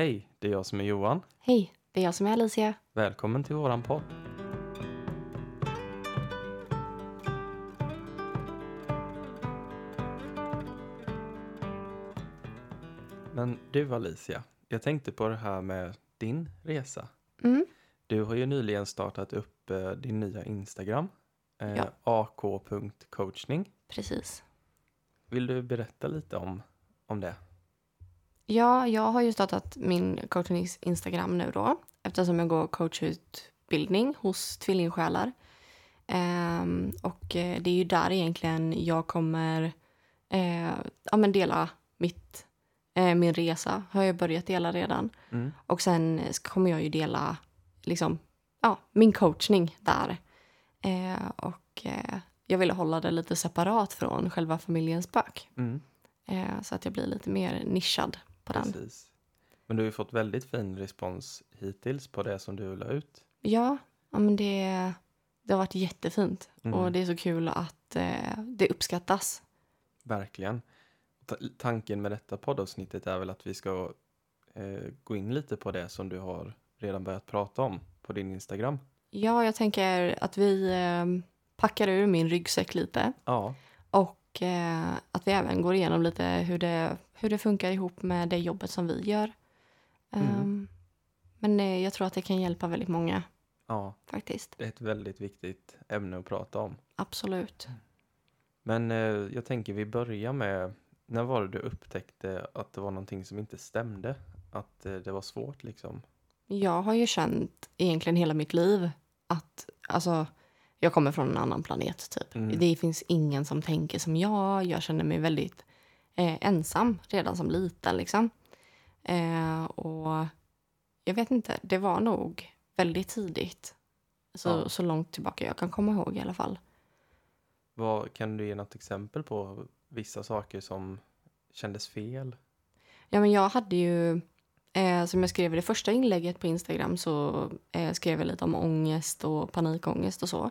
Hej, det är jag som är Johan. Hej, det är jag som är Alicia. Välkommen till våran podd. Men du Alicia, jag tänkte på det här med din resa. Mm. Du har ju nyligen startat upp eh, din nya Instagram, eh, Ja. ak.coachning. Precis. Vill du berätta lite om, om det? Ja, jag har ju startat min coachnings Instagram nu då eftersom jag går coachutbildning hos tvillingsjälar. Ehm, och eh, det är ju där egentligen jag kommer eh, ja, men dela mitt, eh, min resa. Har jag börjat dela redan. Mm. Och sen kommer jag ju dela liksom, ja, min coachning där. Eh, och jag ville hålla det lite separat från själva familjens bök. Mm. Så att jag blir lite mer nischad på den. Precis. Men du har ju fått väldigt fin respons hittills på det som du la ut. Ja, ja men det, det har varit jättefint. Mm. Och det är så kul att eh, det uppskattas. Verkligen. Ta- Tanken med detta poddavsnittet är väl att vi ska eh, gå in lite på det som du har redan börjat prata om på din Instagram. Ja, jag tänker att vi eh, packar ur min ryggsäck lite. Ja, Och eh, att vi även går igenom lite hur det, hur det funkar ihop med det jobbet som vi gör. Mm. Ehm, men eh, jag tror att det kan hjälpa väldigt många ja, faktiskt. det är ett väldigt viktigt ämne att prata om. Absolut. Men eh, jag tänker vi börjar med, när var det du upptäckte att det var någonting som inte stämde? Att eh, det var svårt liksom? Jag har ju känt egentligen hela mitt liv att alltså, jag kommer från en annan planet. typ. Mm. Det finns ingen som tänker som jag. Jag känner mig väldigt eh, ensam redan som liten. Liksom. Eh, och jag vet inte, det var nog väldigt tidigt. Så, Ja. så långt tillbaka jag kan komma ihåg i alla fall. Vad, kan du ge något exempel på vissa saker som kändes fel? Ja, men jag hade ju, eh, som jag skrev i det första inlägget på Instagram så eh, skrev jag lite om ångest och panikångest och så.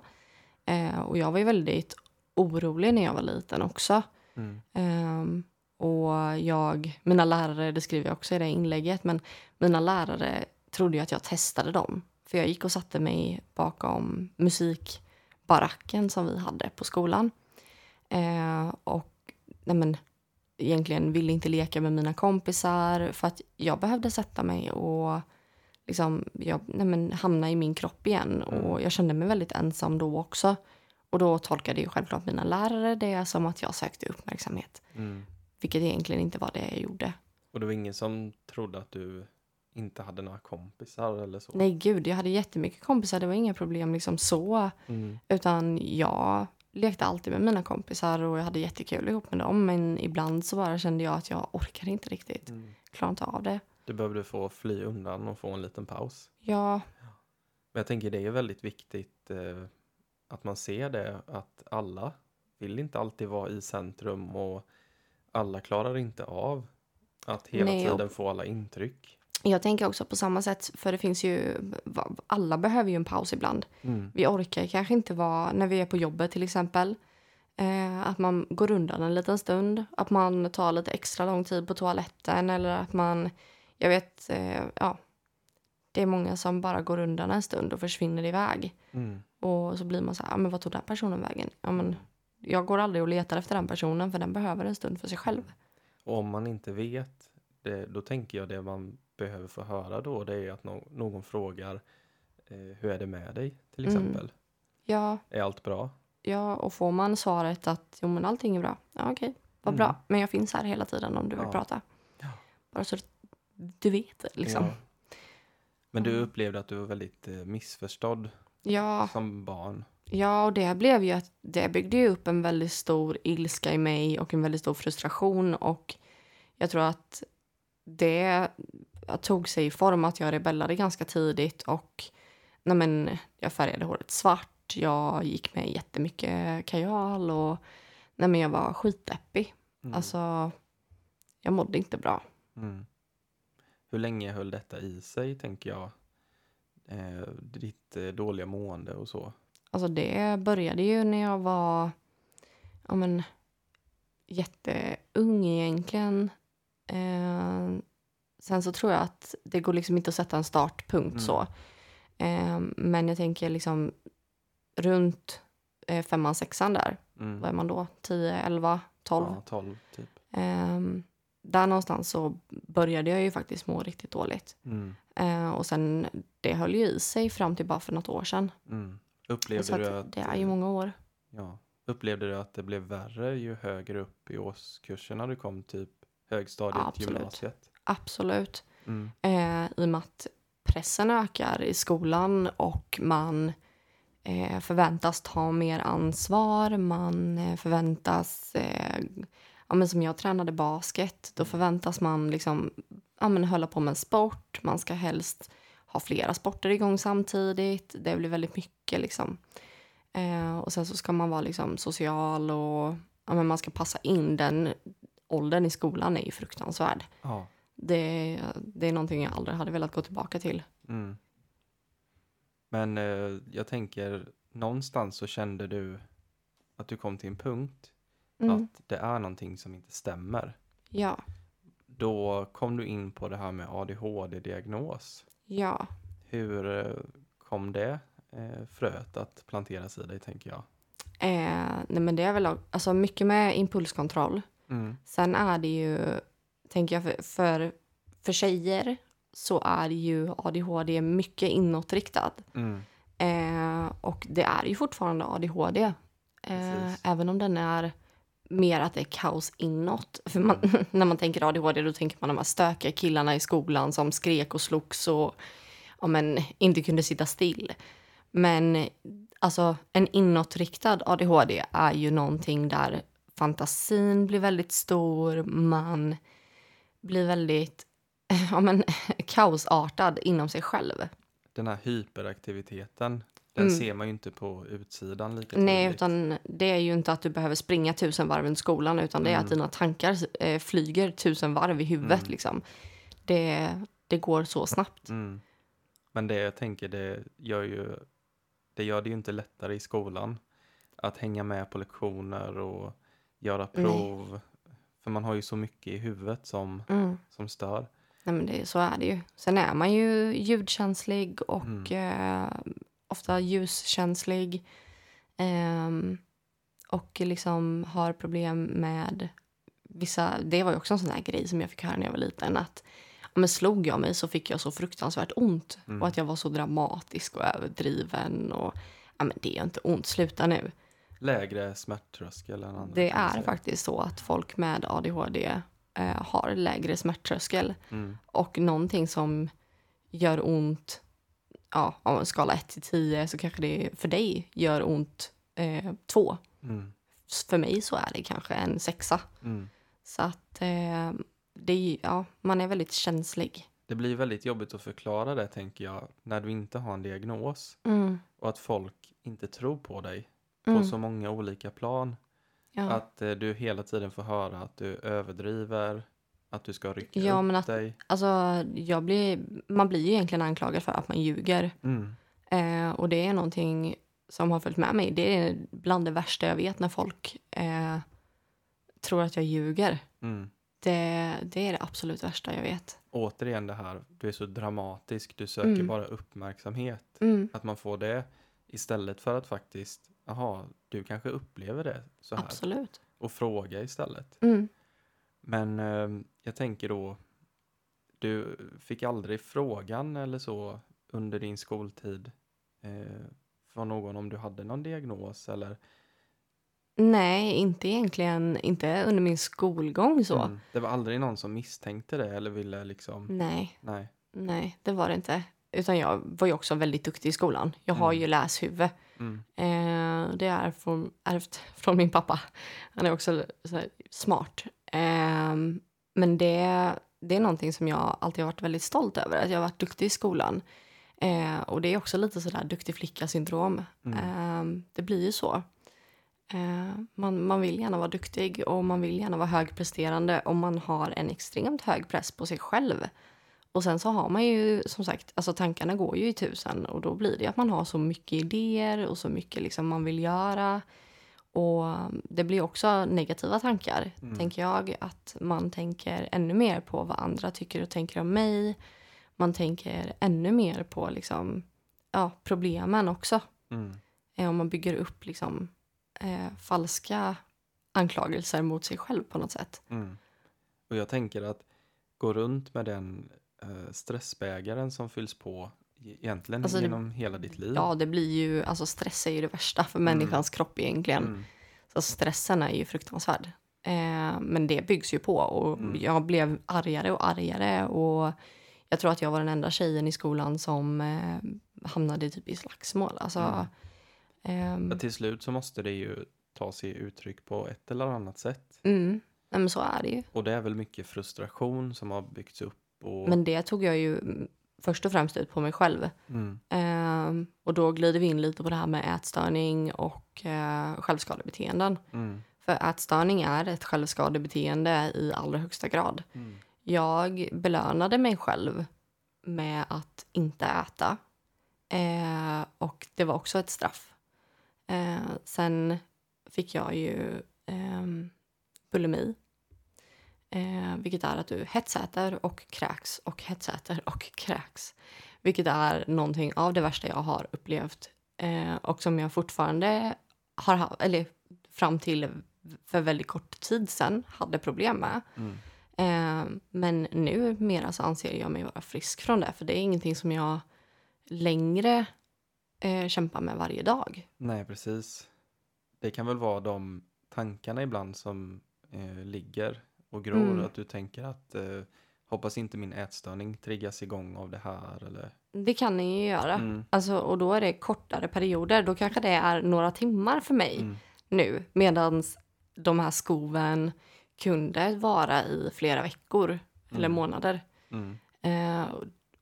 Eh, och jag var ju väldigt orolig när jag var liten också. Mm. Ehm, och jag, mina lärare, det skriver jag också i det inlägget, men mina lärare trodde ju att jag testade dem. För jag gick och satte mig bakom musikbaracken som vi hade på skolan. Eh, och nej men, egentligen ville inte leka med mina kompisar för att jag behövde sätta mig och liksom, jag, nej men, hamna i min kropp igen. Och jag kände mig väldigt ensam då också. Och då tolkade ju självklart mina lärare det som att jag sökte uppmärksamhet. Mm. Vilket egentligen inte var det jag gjorde. Och det var ingen som trodde att du inte hade några kompisar eller så? Nej gud, jag hade jättemycket kompisar. Det var inga problem liksom så. Mm. Utan jag lekte alltid med mina kompisar och jag hade jättekul ihop med dem. Men ibland så bara kände jag att jag orkar inte riktigt. Mm. Klarar inte av det. Du behövde få fly undan och få en liten paus. Ja, Men jag tänker det är väldigt viktigt eh, att man ser det att alla vill inte alltid vara i centrum och alla klarar inte av att hela Nej, tiden få alla intryck. jag tänker också på samma sätt. För det finns ju, alla behöver ju en paus ibland. Mm. Vi orkar kanske inte vara, när vi är på jobbet till exempel, eh, att man går undan en liten stund. Att man tar lite extra lång tid på toaletten eller att man, jag vet, eh, ja. Det är många som bara går undan en stund och försvinner iväg. Mm. Och så blir man så här, ja, men vad tog den personen vägen? Ja, men jag går aldrig och letar efter den personen för den behöver en stund för sig själv. Och om man inte vet, det, då tänker jag det man behöver få höra då, det är att nå- någon frågar eh, hur är det med dig till Mm. exempel? Ja, Är allt bra? ja, och får man svaret att jo, men allting är bra. Ja, okej, vad bra. Mm. Men jag finns här hela tiden om du vill Ja. prata. Ja. Bara så du vet liksom. Ja. Men du Mm. upplevde att du var väldigt eh, missförstådd Ja, som barn? ja, och det blev ju att det byggde ju upp en väldigt stor ilska i mig och en väldigt stor frustration och jag tror att det tog sig i form att jag rebellade ganska tidigt och nej men, jag färgade håret svart, jag gick med jättemycket kajal och nej men, jag var skitdeppig. Mm. Alltså, jag mådde inte bra. Mm. Hur länge höll detta i sig, tänker jag? Eh, ditt eh, dåliga mående och så. Alltså det började ju när jag var ja men, jätteung egentligen. Eh, sen så tror jag att det går liksom inte att sätta en startpunkt Mm. så. Eh, men jag tänker liksom runt eh, femman, sexan där. Mm. Vad är man då? 10, 11, 12? Ja, 12 typ. Där någonstans så började jag ju faktiskt må riktigt dåligt. Mm. Eh, och sen det höll ju i sig fram till bara för något år sedan. Mm. Upplevde så du att det är ju många år. ja, upplevde du att det blev värre ju högre upp i årskurserna du kom, typ högstadiet, absolut. gymnasiet? Absolut. Mm. Eh, I och med att pressen ökar i skolan och man eh, förväntas ta mer ansvar. Man eh, förväntas, eh, ja, men som jag tränade basket, då förväntas man liksom, ja, men hålla på med en sport. Man ska helst ha flera sporter igång samtidigt. Det blir väldigt mycket liksom. Eh, och sen så ska man vara liksom social och ja, men man ska passa in. Den åldern i skolan är ju fruktansvärd. Ja. Det, det är någonting jag aldrig hade velat gå tillbaka till. Mm. Men eh, jag tänker, någonstans så kände du att du kom till en punkt Mm. att det är någonting som inte stämmer. Ja, Då kom du in på det här med ADHD-diagnos. ja. Hur eh, kom det eh, fröet att planteras i dig, tänker jag? Eh, nej men det är väl alltså mycket med impulskontroll. Mm. Sen är det ju, tänker jag, för, för, för tjejer så är ju ADHD mycket inåtriktad. Mm. Eh, och det är ju fortfarande ADHD. Eh, även om den är mer att det är kaos inåt. För man, när man tänker ADHD då tänker man de här stökiga killarna i skolan som skrek och slogs och ja, men, inte kunde sitta still. Men alltså en inåtriktad ADHD är ju någonting där fantasin blir väldigt stor, man blir väldigt ja, men, kaosartad inom sig själv. Den här hyperaktiviteten, den Mm. ser man ju inte på utsidan lika Nej, tydligt. utan det är ju inte att du behöver springa tusen varv runt skolan utan det är att Mm. dina tankar eh, flyger tusen varv i huvudet. Mm. Liksom. Det, det går så snabbt. Mm. Men det jag tänker, det gör ju det gör det ju inte lättare i skolan att hänga med på lektioner och göra Nej. prov. För man har ju så mycket i huvudet som, Mm. som stör. Nej, men det, så är det ju. Sen är man ju ljudkänslig och Mm. eh, ofta ljuskänslig. Ehm, och liksom har problem med vissa... Det var ju också en sån här grej som jag fick höra när jag var liten. Att men slog jag mig så fick jag så fruktansvärt ont. Mm. Och att jag var så dramatisk och överdriven. Och ja, men det är inte ont, sluta nu. Lägre smärttröskel än andra. Det är faktiskt så att folk med ADHD eh, har lägre smärttröskel. Mm. Och någonting som gör ont, ja, om man skala 1 till 10 så kanske det för dig gör ont 2. Mm. för mig så är det kanske en sexa. Mm. Så att eh, det ja, man är väldigt känslig. Det blir väldigt jobbigt att förklara det, tänker jag, när du inte har en diagnos Mm. och att folk inte tror på dig Mm. på så många olika plan. Ja. Att eh, du hela tiden får höra att du överdriver, att du ska rycka Ja, upp men att- dig. Alltså, jag blir, man blir ju egentligen anklagad för att man ljuger. Mm. Eh, och det är någonting som har följt med mig. Det är bland det värsta jag vet när folk eh, tror att jag ljuger. Mm. Det, det är det absolut värsta jag vet. Återigen det här, du är så dramatisk, du söker Mm. bara uppmärksamhet. Mm, Att man får det istället för att faktiskt, jaha, du kanske upplever det så här. absolut. Och fråga istället. Mm. Men eh, jag tänker då, du fick aldrig frågan eller så under din skoltid eh, från någon om du hade någon diagnos eller? Nej, inte egentligen. Inte under min skolgång så. Mm. Det var aldrig någon som misstänkte det eller ville liksom, Nej, nej. nej, det var det inte. Utan jag var ju också väldigt duktig i skolan. Jag har Mm. ju läshuvud. Mm. Eh, det är från, ärvt från min pappa. Han är också smart. Eh, men det, det är någonting som jag alltid har varit väldigt stolt över. Att jag har varit duktig i skolan. Eh, och det är också lite sådär duktig flicka-syndrom. Mm. Eh, det blir ju så. Eh, man, man vill gärna vara duktig och man vill gärna vara högpresterande om man har en extremt hög press på sig själv. Och sen så har man ju som sagt, alltså tankarna går ju i tusen och då blir det att man har så mycket idéer och så mycket liksom man vill göra. Och det blir också negativa tankar, Mm. tänker jag. Att man tänker ännu mer på vad andra tycker och tänker om mig. Man tänker ännu mer på liksom, ja, problemen också. Mm. Eh, om man bygger upp liksom, eh, falska anklagelser mot sig själv på något sätt. Mm. Och jag tänker att gå runt med den eh, stressbägaren som fylls på egentligen Alltså det- genom hela ditt liv. Ja, det blir ju, alltså stress är ju det värsta för människans kropp egentligen. Mm. Så stressen är ju fruktansvärd. Eh, men det byggs ju på och Mm. jag blev argare och argare och jag tror att jag var den enda tjejen i skolan som eh, hamnade typ i slagsmål. Alltså, Mm. ehm, Ja, till slut så måste det ju ta sig uttryck på ett eller annat sätt. mm, nej, men så är det ju. Och det är väl mycket frustration som har byggts upp. Och, Men det tog jag ju mm, först och främst ut på mig själv. mm, Ehm, och då glider vi in lite på det här med ätstörning och eh, självskadebeteenden. mm, För ätstörning är ett självskadebeteende i allra högsta grad. mm, Jag belönade mig själv med att inte äta. Eh, och det var också ett straff. Eh, sen fick jag ju eh, bulimi. Eh, vilket är att du hetsäter och kräks och hetsäter och kräks. Vilket är någonting av det värsta jag har upplevt. Eh, och som jag fortfarande har haft, eller fram till för väldigt kort tid sedan hade problem med. mm, Eh, men nu mera så anser jag mig vara frisk från det. För det är ingenting som jag längre eh, kämpar med varje dag. Nej, precis. Det kan väl vara de tankarna ibland som eh, ligger och gror. Mm. Att du tänker att eh, hoppas inte min ätstörning triggas igång av det här. Eller, Det kan ni ju göra. mm, Alltså, och då är det kortare perioder. Då kanske det är några timmar för mig mm, nu. Medan de här skoven kunde vara i flera veckor eller Mm. månader. mm, Eh,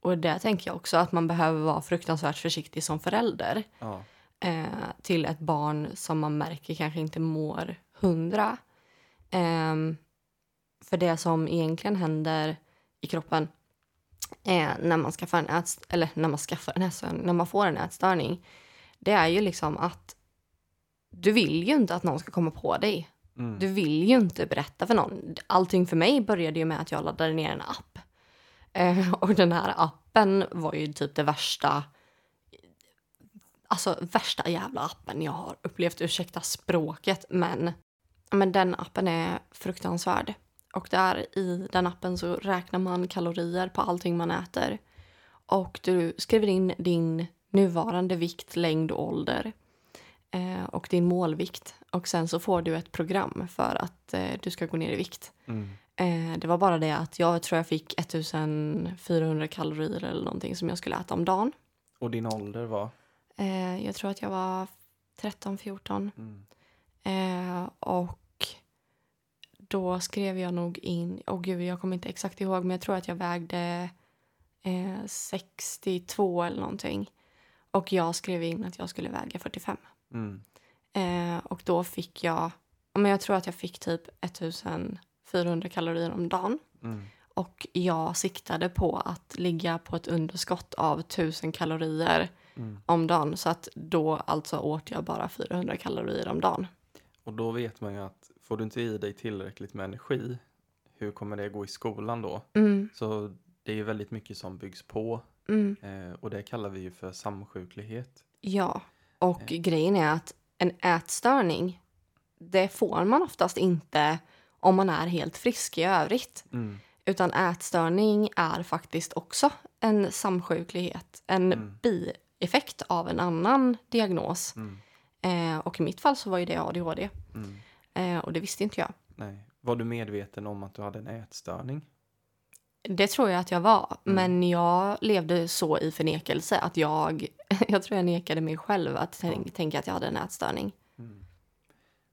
och där tänker jag också att man behöver vara fruktansvärt försiktig som förälder. ja, eh, till ett barn som man märker kanske inte mår hundra. Ehm, för det som egentligen händer i kroppen eh, när man skaffar en ätst- eller när man skaffar en ätstörning, när man får en ätstörning, det är ju liksom att du vill ju inte att någon ska komma på dig. mm, Du vill ju inte berätta för någon. Allting för mig började ju med att jag laddade ner en app. Eh, och den här appen var ju typ det värsta alltså värsta jävla appen jag har upplevt. Ursäkta språket, men, men den appen är fruktansvärd. Och där i den appen så räknar man kalorier på allting man äter. Och du skriver in din nuvarande vikt, längd och ålder. Eh, och din målvikt. Och sen så får du ett program för att eh, du ska gå ner i vikt. mm, Eh, det var bara det att jag tror jag fick 1400 kalorier eller någonting som jag skulle äta om dagen. Och din ålder var? Eh, jag tror att jag var 13-14. Mm, Eh, och då skrev jag nog in, åh gud jag kommer inte exakt ihåg men jag tror att jag vägde eh, 62 eller någonting. Och jag skrev in att jag skulle väga 45. mm, Eh, och då fick jag, ja, men jag tror att jag fick typ 1400 kalorier om dagen. mm, Och jag siktade på att ligga på ett underskott av 1000 kalorier mm. om dagen. Så att då alltså åt jag bara 400 kalorier om dagen. Och då vet man ju att får du inte i dig tillräckligt med energi, hur kommer det gå i skolan då? Mm, Så det är ju väldigt mycket som byggs på mm, eh, och det kallar vi ju för samsjuklighet. ja, och grejen är att en ätstörning, det får man oftast inte om man är helt frisk i övrigt. Mm, Utan ätstörning är faktiskt också en samsjuklighet, en Mm. bieffekt av en annan diagnos. mm, Eh, och i mitt fall så var ju det ADHD. mm. Eh, och det visste inte jag. Nej. Var du medveten om att du hade en ätstörning? Det tror jag att jag var, Mm. men jag levde så i förnekelse att jag, jag tror jag nekade mig själv att tänk, tänka att jag hade en ätstörning. Mm.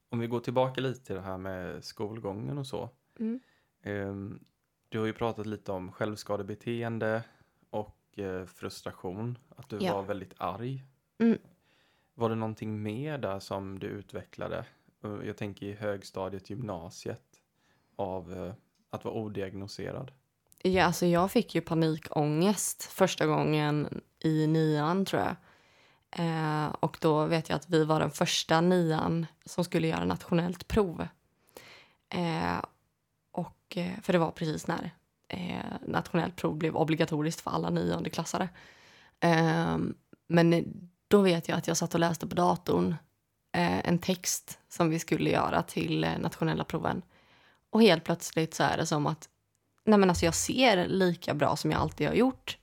Om vi går tillbaka lite till det här med skolgången och så. Mm. Ehm, du har ju pratat lite om självskadebeteende och eh, frustration, att du Ja. var väldigt arg. Mm. Var det någonting mer där som du utvecklade? Eh, jag tänker i högstadiet, gymnasiet, av eh, att vara odiagnoserad. Ja, alltså jag fick ju panikångest första gången i nian tror jag. Eh, och då vet jag att vi var den första nian som skulle göra nationellt prov. Eh, och, eh, för det var precis när eh, nationellt prov blev obligatoriskt för alla niondeklassare. Eh, men då vet jag att jag satt och läste på datorn en text som vi skulle göra till eh, nationella proven. Och helt plötsligt så är det som att nej men alltså jag ser lika bra som jag alltid har gjort.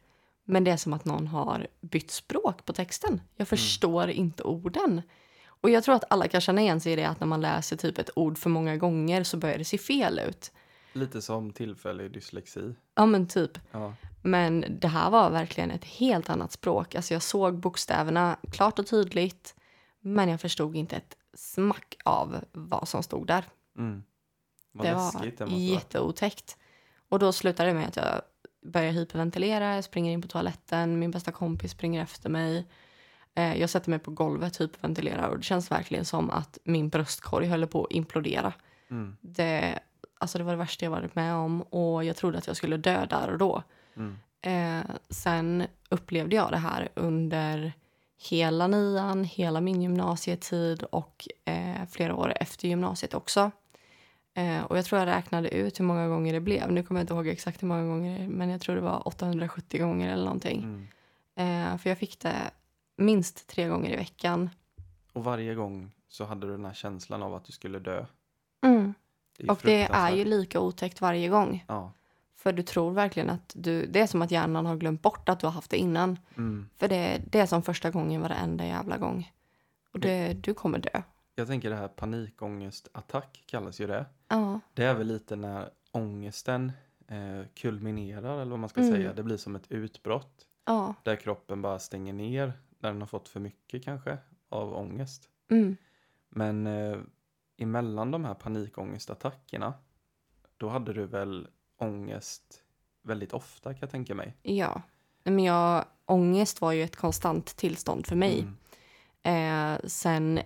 Men det är som att någon har bytt språk på texten. Jag förstår inte orden. Och jag tror att alla kan känna igen sig i det att när man läser typ ett ord för många gånger så börjar det se fel ut. Lite som tillfällig dyslexi. Ja men typ. Ja. Men det här var verkligen ett helt annat språk. Alltså jag såg bokstäverna klart och tydligt. Men jag förstod inte ett smack av vad som stod där. Mm. Vad det läskigt var det jätteotäckt. Och då slutade det med att jag börjar hyperventilera, jag springer in på toaletten, min bästa kompis springer efter mig. Eh, jag sätter mig på golvet, hyperventilerar och det känns verkligen som att min bröstkorg höll på att implodera. Mm. Det, alltså det var det värsta jag varit med om och jag trodde att jag skulle dö där och då. Mm. Eh, sen upplevde jag det här under hela nian, hela min gymnasietid och eh, flera år efter gymnasiet också. Eh, och jag tror jag räknade ut hur många gånger det blev. Nu kommer jag inte ihåg exakt hur många gånger, men jag tror det var 870 gånger eller någonting. Mm. Eh, för jag fick det minst tre gånger i veckan. Och varje gång så hade du den här känslan av att du skulle dö. Mm. Det Och det är ju lika otäckt varje gång. Ja. För du tror verkligen att du, det är som att hjärnan har glömt bort att du har haft det innan. Mm. För det, det är som första gången varenda jävla gång. Och det, du kommer dö. Jag tänker det här panikångestattack kallas ju det. Ja. Det är väl lite när ångesten eh, kulminerar eller vad man ska Mm. säga. Det blir som ett utbrott Ja. där kroppen bara stänger ner när den har fått för mycket kanske av ångest. Mm. Men eh, emellan de här panikångestattackerna då hade du väl ångest väldigt ofta kan jag tänka mig. Ja. Men jag, ångest var ju ett konstant tillstånd för mig. Mm. Eh, sen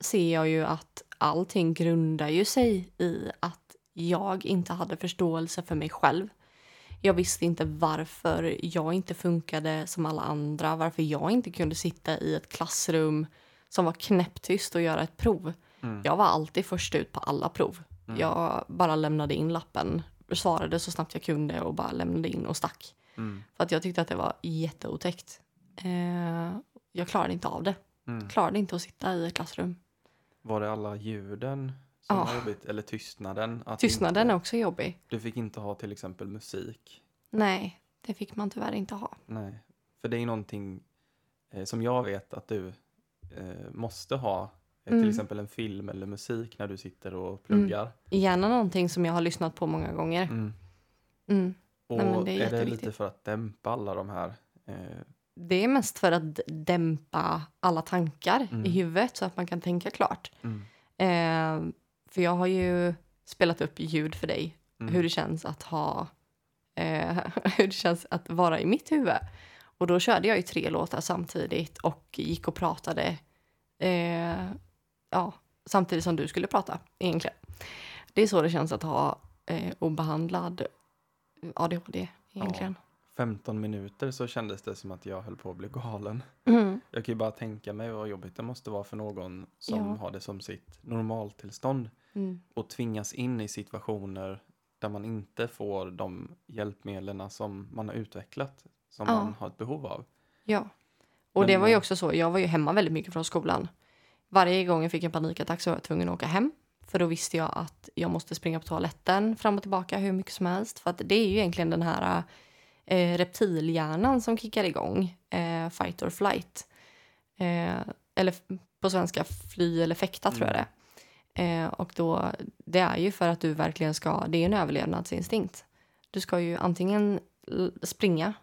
ser jag ju att allting grundar ju sig i att jag inte hade förståelse för mig själv. Jag visste inte varför jag inte funkade som alla andra, varför jag inte kunde sitta i ett klassrum som var knäpptyst och göra ett prov. Mm. Jag var alltid först ut på alla prov. Mm. Jag bara lämnade in lappen, svarade så snabbt jag kunde och bara lämnade in och stack. Mm. För att jag tyckte att det var jätteotäckt. Eh, jag klarade inte av det. Mm. Klarade inte att sitta i ett klassrum. Var det alla ljuden som Ja. var jobbigt? Eller tystnaden? Tystnaden inte, är också jobbig. Du fick inte ha till exempel musik? Nej, det fick man tyvärr inte ha. Nej. För det är någonting eh, som jag vet att du eh, måste ha. Eh, Mm. Till exempel en film eller musik när du sitter och pluggar. Gärna någonting som jag har lyssnat på många gånger. Mm. Mm. Och Nej, det är är, det lite för att dämpa alla de här eh, Det är mest för att dämpa alla tankar Mm. i huvudet så att man kan tänka klart. mm, Eh, för jag har ju spelat upp ljud för dig. mm, Hur det känns att ha... Eh, hur det känns att vara i mitt huvud. Och då körde jag ju tre låtar samtidigt och gick och pratade. Eh, ja, samtidigt som du skulle prata egentligen. Det är så det känns att ha eh, obehandlad ADHD egentligen. 15 minuter så kändes det som att jag höll på att bli galen. Mm. Jag kan ju bara tänka mig vad jobbigt det måste vara för någon som Ja. har det som sitt normaltillstånd Mm. och tvingas in i situationer där man inte får de hjälpmedlen som man har utvecklat, som Ja. man har ett behov av. Ja. Och Men, det var ju också så, jag var ju hemma väldigt mycket från skolan. Varje gång jag fick en panikattack så var jag tvungen att åka hem. För då visste jag att jag måste springa på toaletten fram och tillbaka hur mycket som helst. För det är ju egentligen den här eh, reptilhjärnan som kickar igång. Eh, fight or flight. Eh, eller på svenska fly eller fäkta tror jag det är. eh, Och då, det är ju för att du verkligen ska, det är en överlevnadsinstinkt. Du ska ju antingen springa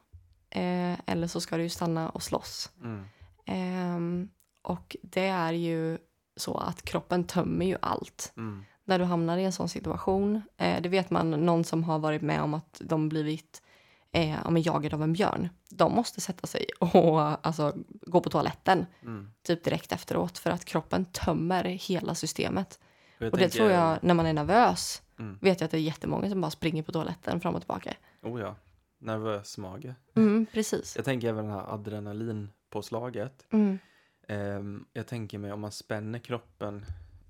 eh, eller så ska du ju stanna och slåss. Mm. Och det är ju så att kroppen tömmer ju allt Mm. när du hamnar i en sån situation. Eh, det vet man, någon som har varit med om att de blivit eh, men jagade av en björn. De måste sätta sig och alltså, gå på toaletten Mm. typ direkt efteråt för att kroppen tömmer hela systemet. Jag Och det tror jag, när man är nervös, Mm. vet jag att det är jättemånga som bara springer på toaletten fram och tillbaka. Oh ja, nervös mage. Mm, precis. Jag tänker även den här påslaget. Mm. Ehm, jag tänker mig om man spänner kroppen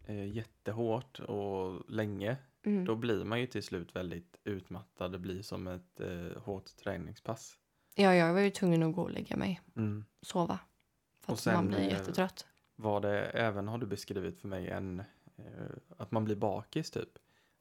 eh, jättehårt och länge, Mm. då blir man ju till slut väldigt utmattad. Det blir som ett eh, hårt träningspass. Ja, jag var ju tvungen att gå och lägga mig. Mm. Sova. För att sen, man blir eh, jättetrött. Var det även, har du beskrivit för mig, en, att man blir bakis typ?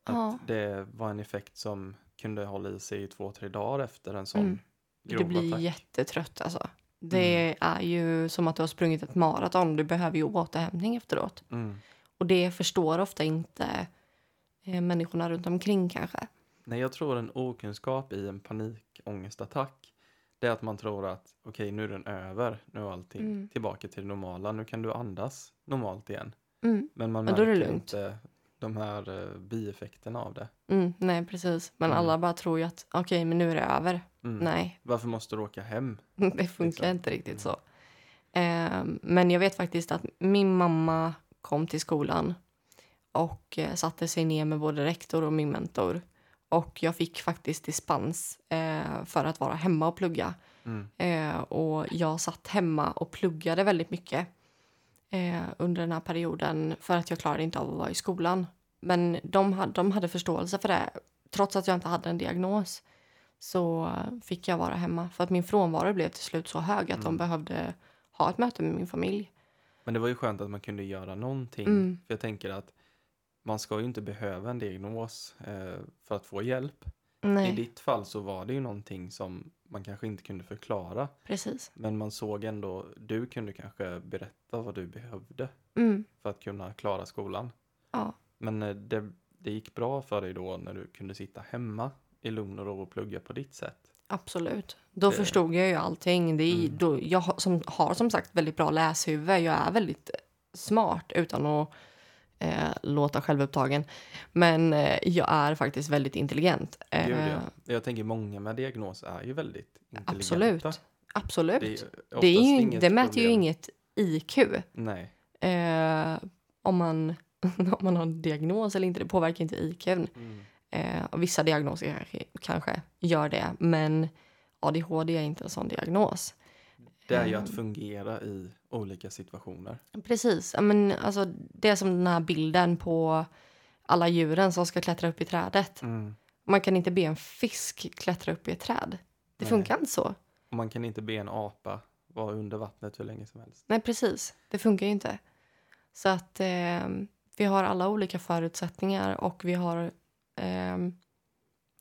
Att Ja. det var en effekt som kunde hålla i sig i två, tre dagar efter en sån Mm. grov Du blir attack. jättetrött alltså. Det är ju som att du har sprungit ett maraton. Du behöver ju återhämtning efteråt. Mm. Och det förstår ofta inte eh, människorna runt omkring kanske. Nej, jag tror en okunskap i en panikångestattack, det är att man tror att okej, nu är den över, nu är allting Mm. tillbaka till det normala, nu kan du andas normalt igen. Mm. Men man Men märker inte de här eh, bieffekterna av det. Mm, nej, precis. Men Mm. alla bara tror ju att okej, men nu är det över. Mm. Nej, Varför måste du åka hem? det funkar Liksom. inte riktigt så. Eh, men jag vet faktiskt att min mamma kom till skolan och eh, satte sig ner med både rektor och min mentor. Och jag fick faktiskt dispens eh, för att vara hemma och plugga. Mm. Eh, och jag satt hemma och pluggade väldigt mycket eh, under den här perioden för att jag klarade inte av att vara i skolan. Men de hade, de hade förståelse för det. Trots att jag inte hade en diagnos så fick jag vara hemma för att min frånvaro blev till slut så hög att de Mm. behövde ha ett möte med min familj. Men det var ju skönt att man kunde göra någonting. Mm. För jag tänker att man ska ju inte behöva en diagnos eh, för att få hjälp. I Nej, ditt fall så var det ju någonting som man kanske inte kunde förklara. precis. Men man såg ändå, du kunde kanske berätta vad du behövde Mm, för att kunna klara skolan. ja, Men eh, det, det gick bra för dig då när du kunde sitta hemma i lugn och ro och plugga på ditt sätt. absolut. Då Det- förstod jag ju allting. Det är, Mm. då, jag som, har som sagt väldigt bra läshuvud. Jag är väldigt smart utan att eh, låta självupptagen. Men eh, jag är faktiskt väldigt intelligent. Eh, Gud, ja. Jag tänker många med diagnos är ju väldigt intelligenta. absolut. Absolut. Det är, Det, är ju, det mäter ju problem. inget IQ. Nej. Eh, om, man, om man har en diagnos eller inte. Det påverkar inte IQn. Mm. Eh, vissa diagnoser kanske, kanske gör det. Men ADHD är inte en sån diagnos. Det är ju att Ehm. fungera i olika situationer. Precis. Men, alltså, det är som den här bilden på alla djuren som ska klättra upp i trädet. Mm. Man kan inte be en fisk klättra upp i ett träd. Det Nej. funkar inte så. Och man kan inte be en apa vara under vattnet hur länge som helst. Nej, precis. Det funkar ju inte. Så att eh, vi har alla olika förutsättningar och vi har eh,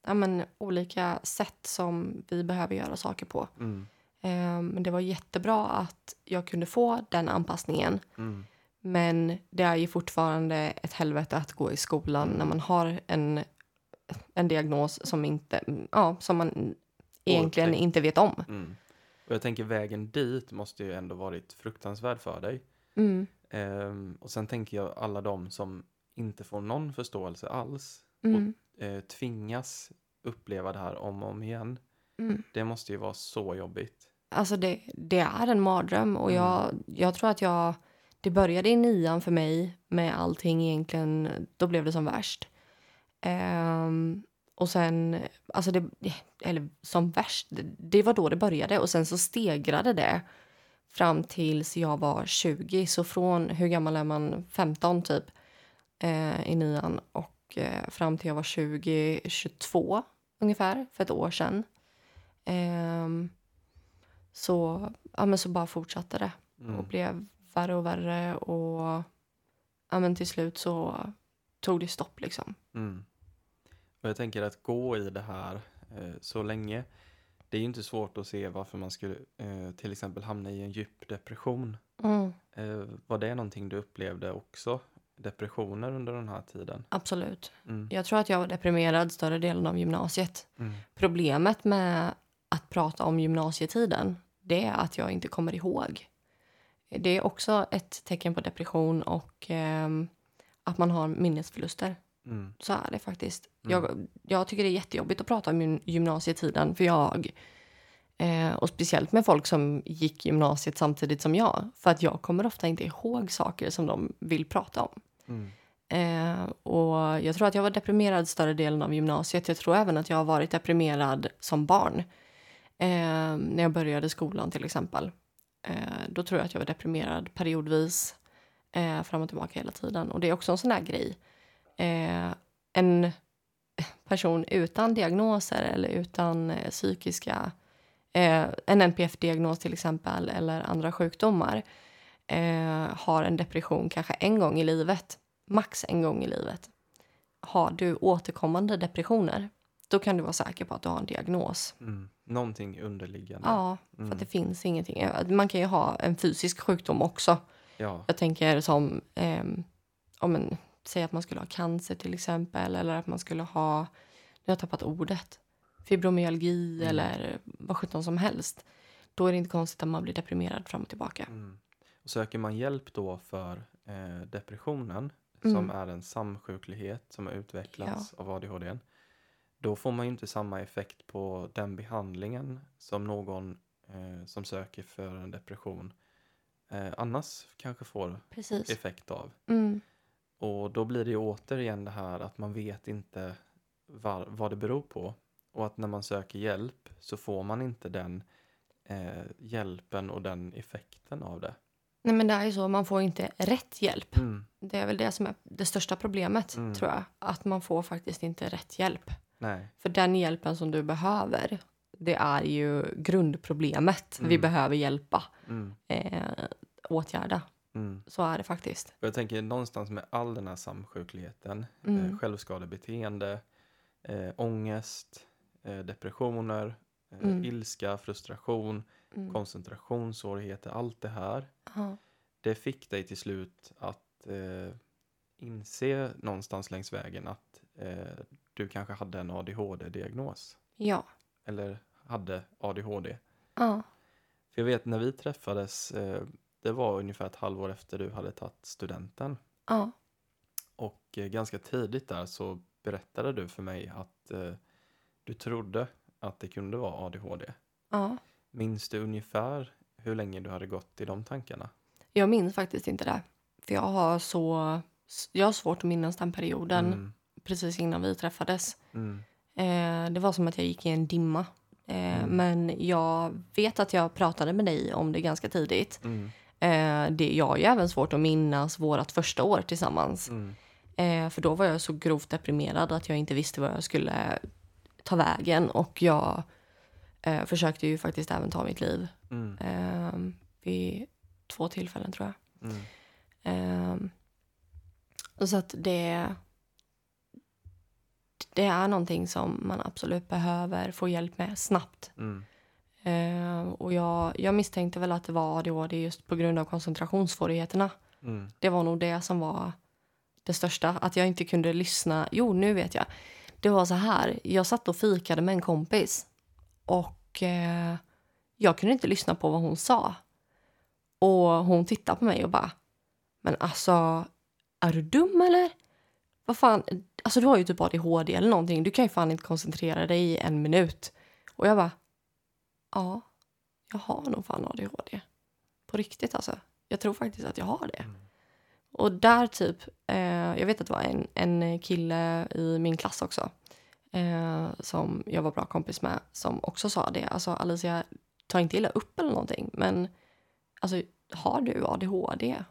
ja, men, olika sätt som vi behöver göra saker på. Mm. Eh, men det var jättebra att jag kunde få den anpassningen. Mm. Men det är ju fortfarande ett helvete att gå i skolan när man har en, en diagnos som, inte, ja, som man egentligen Oupptäckt. inte vet om. Mm. Och jag tänker vägen dit måste ju ändå varit fruktansvärd för dig. Mm. Ehm, och sen tänker jag alla de som inte får någon förståelse alls Mm. eh, tvingas uppleva det här om och om igen. Mm. Det måste ju vara så jobbigt. Alltså det, det är en mardröm och Mm. jag, jag tror att jag... Det började i nian för mig med allting egentligen. Då blev det som värst. Ehm, och sen, alltså det, eller som värst, det, var då det började och sen så stegrade det fram tills jag var 20. Så från, hur gammal är man? 15 typ eh, i nian och eh, fram till jag var 20, 22 ungefär för ett år sedan. Ehm, så, ja, men så bara fortsatte det och Mm. blev värre och värre och ja, men till slut så tog det stopp liksom. Mm. Och jag tänker att gå i det här eh, så länge, det är ju inte svårt att se varför man skulle eh, till exempel hamna i en djup depression. Mm, Eh, var det någonting du upplevde också? Depressioner under den här tiden? absolut. Mm. Jag tror att jag var deprimerad större delen av gymnasiet. Mm. Problemet med att prata om gymnasietiden det är att jag inte kommer ihåg. Det är också ett tecken på depression och ehm, att man har minnesförluster. Mm. Så är det faktiskt. Mm. Jag, jag tycker det är jättejobbigt att prata om gym- gymnasietiden för jag eh, och speciellt med folk som gick gymnasiet samtidigt som jag. För att jag kommer ofta inte ihåg saker som de vill prata om. Mm. Eh, och jag tror att jag var deprimerad större delen av gymnasiet. Jag tror även att jag har varit deprimerad som barn. Eh, när jag började skolan till exempel. Eh, då tror jag att jag var deprimerad periodvis. Eh, fram och tillbaka hela tiden. Och det är också en sån där grej. Eh, en person utan diagnoser eller utan eh, psykiska... Eh, en NPF-diagnos till exempel eller andra sjukdomar eh, har en depression kanske en gång i livet, max en gång i livet. Har du återkommande depressioner, då kan du vara säker på att du har en diagnos. Mm. Någonting underliggande. Ja, för Mm. att det finns ingenting. Man kan ju ha en fysisk sjukdom också. Ja. Jag tänker som, ehm, om en, säg att man skulle ha cancer till exempel, eller att man skulle ha, nu har jag tappat ordet, fibromyalgi Mm. eller vad sjutton som helst. Då är det inte konstigt att man blir deprimerad fram och tillbaka. Mm. Och söker man hjälp då för eh, depressionen, Mm. som är en samsjuklighet som har utvecklats av ADHD, då får man ju inte samma effekt på den behandlingen som någon eh, som söker för en depression eh, annars kanske får Precis. effekt av. Mm. Och då blir det ju återigen det här att man vet inte var, vad det beror på. Och att när man söker hjälp så får man inte den eh, hjälpen och den effekten av det. Nej men det är ju så, man får inte rätt hjälp. Mm. Det är väl det som är det största problemet Mm. tror jag. Att man får faktiskt inte rätt hjälp. Nej. För den hjälpen som du behöver, det är ju grundproblemet vi Mm. behöver hjälpa, Mm. eh, åtgärda. Mm. Så är det faktiskt. Jag tänker någonstans med all den här samsjukligheten, Mm. eh, självskadebeteende, eh, ångest, eh, depressioner, eh, Mm. ilska, frustration, Mm. koncentrationssvårigheter, allt det här. Ja. Det fick dig till slut att eh, inse någonstans längs vägen att eh, du kanske hade en ADHD-diagnos. Ja. Eller hade ADHD. Ja. För jag vet när vi träffades, eh, det var ungefär ett halvår efter du hade tagit studenten. Ja. Och eh, ganska tidigt där så berättade du för mig att eh, du trodde att det kunde vara ADHD. ja. Minns du ungefär hur länge du hade gått i de tankarna? Jag minns faktiskt inte det. För jag har så... Jag har svårt att minnas den perioden Mm, precis innan vi träffades. mm, Eh, det var som att jag gick i en dimma. Eh, Mm. Men jag vet att jag pratade med dig om det ganska tidigt. mm, Eh, det, jag har ju även svårt att minnas vårt första år tillsammans. mm, för då var jag så grovt deprimerad att jag inte visste vad jag skulle ta vägen. Och jag försökte ju faktiskt även ta mitt liv. mm, Eh, vid två tillfällen tror jag. mm, Ehm, så att det, det är någonting som man absolut behöver få hjälp med snabbt. mm, Ehm, och jag, jag misstänkte väl att det var ADHD just på grund av koncentrationssvårigheterna. mm, Det var nog det som var det största. Att jag inte kunde lyssna. Jo, nu vet jag. Det var så här. Jag satt och fikade med en kompis. Och eh, jag kunde inte lyssna på vad hon sa. Och hon tittade på mig och bara. Men alltså, är du dum eller? Vad fan? Alltså du har ju typ ADHD eller någonting. Du kan ju fan inte koncentrera dig i en minut. Och jag bara. Ja, jag har nog fan ADHD. På riktigt alltså. Jag tror faktiskt att jag har det. mm, Och där typ, eh, jag vet att det var en, en kille i min klass också. Eh, som jag var bra kompis med. Som också sa det. Alltså Alicia, ta inte illa upp eller någonting. Men alltså, har du ADHD?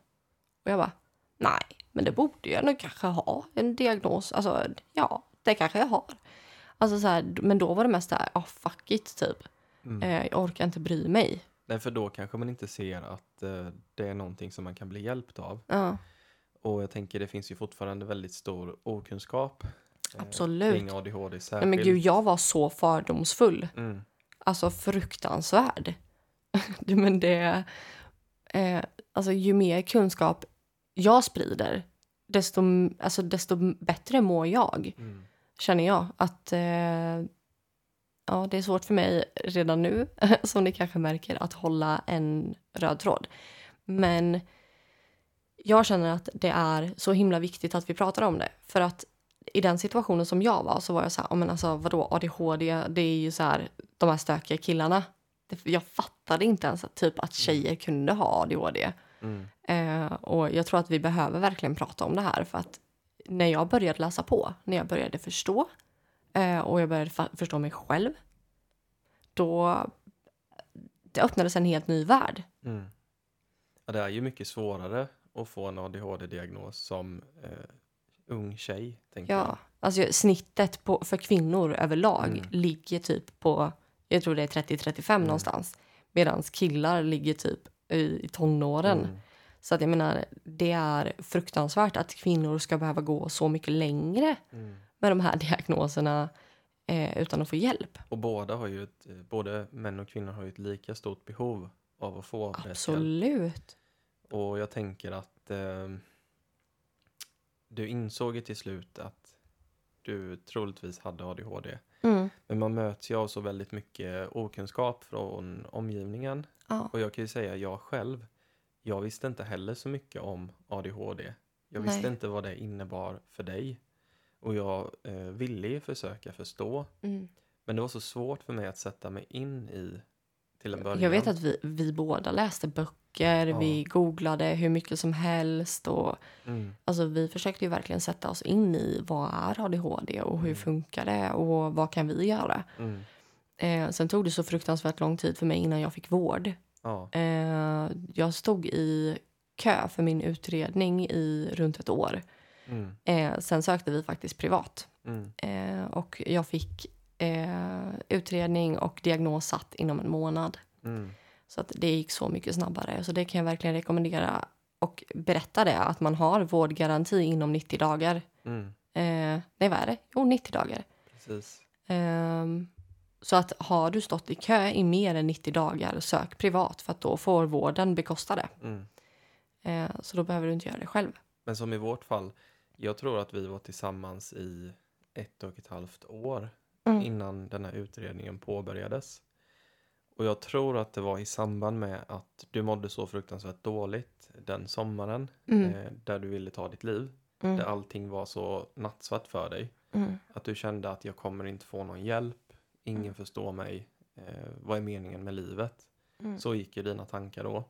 Och jag bara, nej, men det borde jag nog kanske ha. En diagnos. Alltså, ja, det kanske jag har. Alltså så här, men då var det mest där, ja fuck it typ. mm. Eh, jag orkar inte bry mig. Nej, för då kanske man inte ser att eh, det är någonting som man kan bli hjälpt av. Ja, Och jag tänker det finns ju fortfarande väldigt stor okunskap. eh, Absolut. Kring ADHD Nej, särskilt. men gud, jag var så fördomsfull. Mm, Alltså fruktansvärd. Men det... Eh, alltså ju mer kunskap jag sprider, desto, alltså, desto bättre mår jag. mm, Känner jag. Att... Eh, ja, det är svårt för mig redan nu, som ni kanske märker, att hålla en röd tråd. Men jag känner att det är så himla viktigt att vi pratar om det. För att i den situationen som jag var så var jag så här, "Ja, men alltså vadå ADHD, det är ju så här de här stökiga killarna. Jag fattade inte ens att, typ att tjejer kunde ha ADHD. Mm, Eh, och jag tror att vi behöver verkligen prata om det här för att när jag började läsa på, när jag började förstå eh, och jag började förstå mig själv, då det öppnades en helt ny värld. mm, Ja, det är ju mycket svårare att få en ADHD-diagnos som eh, ung tjej, tänker jag. Ja, alltså snittet på, för kvinnor överlag Mm. ligger typ på, jag tror det är 30-35 Mm. någonstans. Medan killar ligger typ i, i tonåren. Mm. Så att jag menar, det är fruktansvärt att kvinnor ska behöva gå så mycket längre Mm. med de här diagnoserna eh, utan att få hjälp. Och båda har ju ett, eh, både män och kvinnor har ju ett lika stort behov av att få. Absolut. Och jag tänker att eh, du insåg ju till slut att du troligtvis hade ADHD. Mm. Men man möts ju av så väldigt mycket okunskap från omgivningen. Ja. Och jag kan ju säga jag själv, jag visste inte heller så mycket om ADHD. Jag visste Nej. inte vad det innebar för dig. Och jag eh, ville ju försöka förstå. Mm. Men det var så svårt för mig att sätta mig in i till en början. Jag vet att vi, vi båda läste böcker, Ja. vi googlade hur mycket som helst och Mm, Alltså vi försökte ju verkligen sätta oss in i vad är ADHD och hur Mm. funkar det och vad kan vi göra. mm, Eh, sen tog det så fruktansvärt lång tid för mig innan jag fick vård. ja, Eh, jag stod i kö för min utredning i runt ett år. mm, Eh, sen sökte vi faktiskt privat mm, eh, och jag fick eh, utredning och diagnos satt inom en månad. mm, Så att det gick så mycket snabbare. Så det kan jag verkligen rekommendera och berätta det att man har vårdgaranti inom 90 dagar. mm, Eh, nej, vad är det? Jo, 90 dagar. Ehm, så att har du stått i kö i mer än 90 dagar, sök privat för att då får vården bekosta det. Mm. Eh, så då behöver du inte göra det själv. Men som i vårt fall, jag tror att vi var tillsammans i ett och ett halvt år Mm. innan den här utredningen påbörjades. Och jag tror att det var i samband med att du mådde så fruktansvärt dåligt den sommaren Mm. eh, där du ville ta ditt liv. Mm. Där allting var så nattsvart för dig. Mm. Att du kände att jag kommer inte få någon hjälp. Ingen Mm. förstår mig. Eh, vad är meningen med livet? Mm. Så gick ju dina tankar då.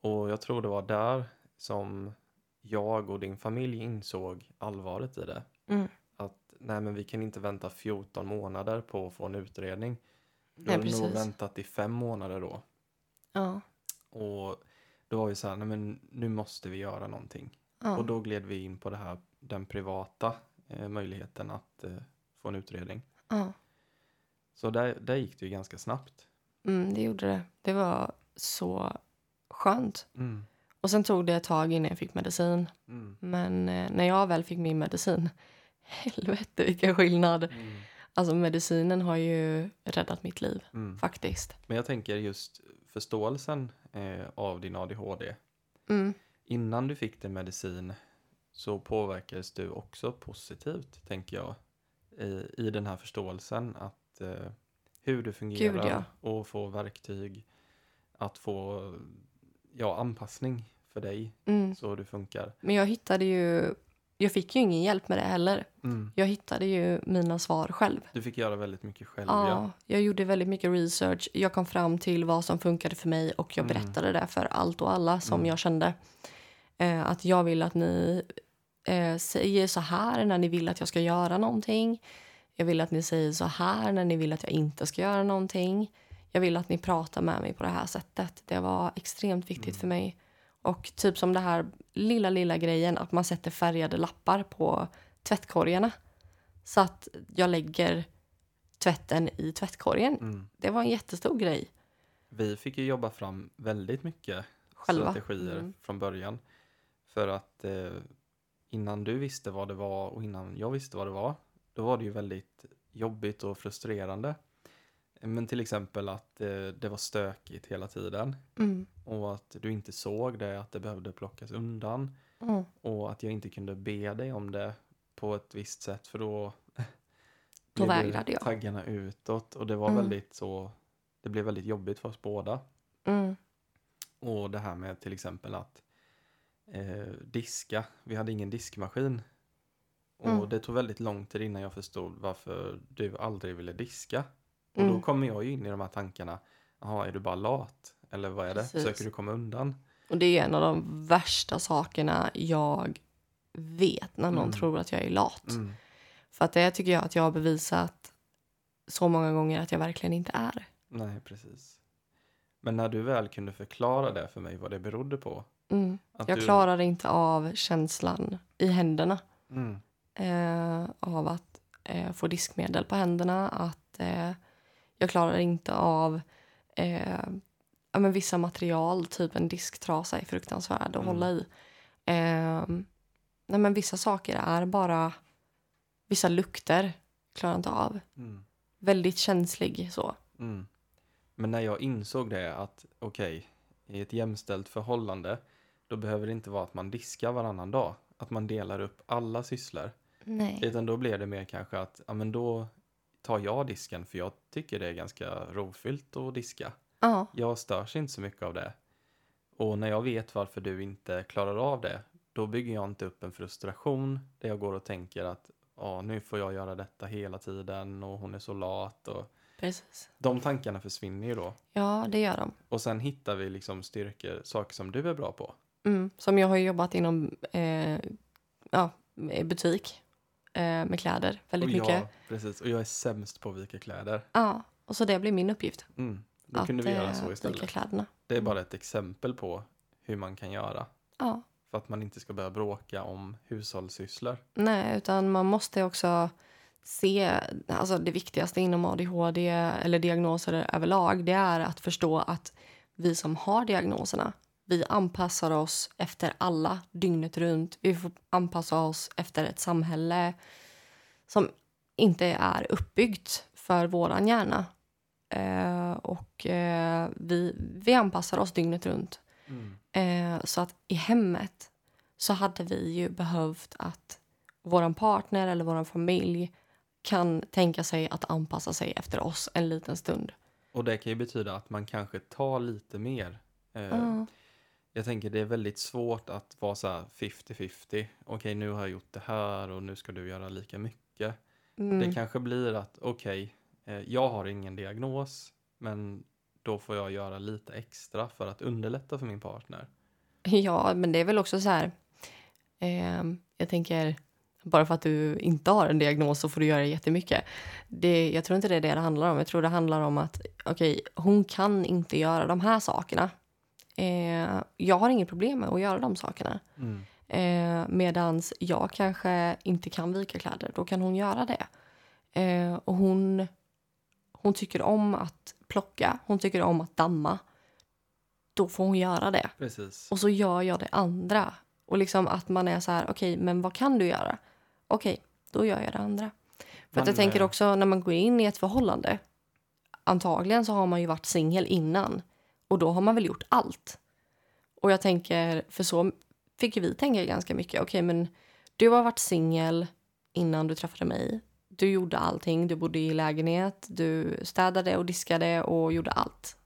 Och jag tror det var där som jag och din familj insåg allvaret i det. Att nej men vi kan inte vänta 14 månader på att få en utredning. Du har nog väntat i fem månader då. Ja. Och då var vi så här, nej men nu måste vi göra någonting. Ja. Och då gled vi in på det här, den privata eh, möjligheten att eh, få en utredning. ja. Så där, där gick det ju ganska snabbt. Mm, det gjorde det. Det var så skönt. Mm. Och sen tog det ett tag innan jag fick medicin. Mm. Men eh, när jag väl fick min medicin, helvete vilken skillnad. Mm. Alltså medicinen har ju räddat mitt liv, Mm. faktiskt. Men jag tänker just förståelsen eh, av din ADHD. Mm. Innan du fick din medicin så påverkades du också positivt, tänker jag, i, i den här förståelsen att eh, hur du fungerar Gud, ja. och få verktyg att få ja, anpassning för dig Mm. så du funkar. Men jag hittade ju... Jag fick ju ingen hjälp med det heller. Jag hittade ju mina svar själv. Du fick göra väldigt mycket själv, Ja, ja. jag gjorde väldigt mycket research. Jag kom fram till vad som funkade för mig och jag Mm. berättade det för allt och alla som Mm. jag kände. Eh, att jag vill att ni eh, säger så här när ni vill att jag ska göra någonting. Jag vill att ni säger så här när ni vill att jag inte ska göra någonting. Jag vill att ni pratar med mig på det här sättet. Det var extremt viktigt Mm. för mig. Och typ som det här lilla, lilla grejen att man sätter färgade lappar på tvättkorgarna. Så att jag lägger tvätten i tvättkorgen. Mm. Det var en jättestor grej. Vi fick ju jobba fram väldigt mycket Själva. strategier Mm. från början. För att eh, innan du visste vad det var och innan jag visste vad det var, då var det ju väldigt jobbigt och frustrerande. Men till exempel att eh, det var stökigt hela tiden Mm. och att du inte såg det, att det behövde plockas undan Mm. och att jag inte kunde be dig om det på ett visst sätt för då Då vägrade jag. taggarna utåt och det var Mm. väldigt så, det blev väldigt jobbigt för oss båda. Mm. Och det här med till exempel att eh, diska. Vi hade ingen diskmaskin. Och Mm. det tog väldigt lång tid innan jag förstod varför du aldrig ville diska. Och Mm. då kommer jag ju in i de här tankarna. Jaha, är du bara lat? Eller vad är det? Precis. Försöker du komma undan? Och det är en av de värsta sakerna jag vet när någon Mm. tror att jag är lat. Mm. För att det tycker jag att jag har bevisat så många gånger att jag verkligen inte är. Nej, precis. Men när du väl kunde förklara det för mig vad det berodde på. Mm. Jag du, klarade inte av känslan i händerna Mm, eh, av att eh, få diskmedel på händerna. Att eh, Jag klarade inte av eh, ja, men vissa material, typ en disktrasa är fruktansvärd att Mm. hålla i. Eh, nej, men vissa saker är bara... Vissa lukter klarar jag inte av. mm, Väldigt känslig så. mm. Men när jag insåg det att okej, i ett jämställt förhållande då behöver det inte vara att man diskar varannan dag. Att man delar upp alla sysslor. Nej. Utan då blir det mer kanske att ja, men då tar jag disken för jag tycker det är ganska rofyllt att diska. Ja, Jag störs inte så mycket av det. Och när jag vet varför du inte klarar av det, då bygger jag inte upp en frustration där jag går och tänker att ja, nu får jag göra detta hela tiden och hon är så lat. Och precis. de tankarna försvinner ju då. Ja, det gör de. Och sen hittar vi liksom styrkor, saker som du är bra på. Mm. Som jag har jobbat inom eh, ja, butik med kläder väldigt och mycket. jag, precis, och jag är sämst på att vika kläder. Ja, och så det blir min uppgift. Mm. Då att kunde vi göra eh, så vika istället. kläderna. Det är bara ett exempel på hur man kan göra. Ja. För att man inte ska börja bråka om hushållssysslor. Nej, utan man måste också se... Alltså det viktigaste inom ADHD eller diagnoser överlag det är att förstå att vi som har diagnoserna vi anpassar oss efter alla dygnet runt. Vi får anpassa oss efter ett samhälle som inte är uppbyggt för våran hjärna. Eh, och eh, vi, vi anpassar oss dygnet runt. Mm. Eh, så att i hemmet så hade vi ju behövt att vår partner eller vår familj kan tänka sig att anpassa sig efter oss en liten stund. Och det kan ju betyda att man kanske tar lite mer. Eh, Ja. Jag tänker det är väldigt svårt att vara så här 50-50. Okej, nu har jag gjort det här och nu ska du göra lika mycket. Mm. Det kanske blir att okej, eh, jag har ingen diagnos, men då får jag göra lite extra för att underlätta för min partner. Ja, men det är väl också så här... Eh, jag tänker, bara för att du inte har en diagnos så får du göra jättemycket. Det, jag tror inte det är det det handlar om. Jag tror det handlar om att okej, hon kan inte göra de här sakerna. Eh, jag har inget problem med att göra de sakerna. Mm. Eh, medans jag kanske inte kan vika kläder. Då kan hon göra det. Eh, och hon, hon tycker om att plocka. Hon tycker om att damma. Då får hon göra det. Precis. Och så gör jag det andra. Och liksom att man är så här, okej, men vad kan du göra? Okej, då gör jag det andra. För att Man, jag tänker eh, också när man går in i ett förhållande. Antagligen så har man ju varit singel innan. Och då har man väl gjort allt. Och jag tänker, för så fick ju vi tänka ganska mycket. Okej, men du har varit singel innan du träffade mig. Du gjorde allting. Du bodde i lägenhet. Du städade och diskade och gjorde allt.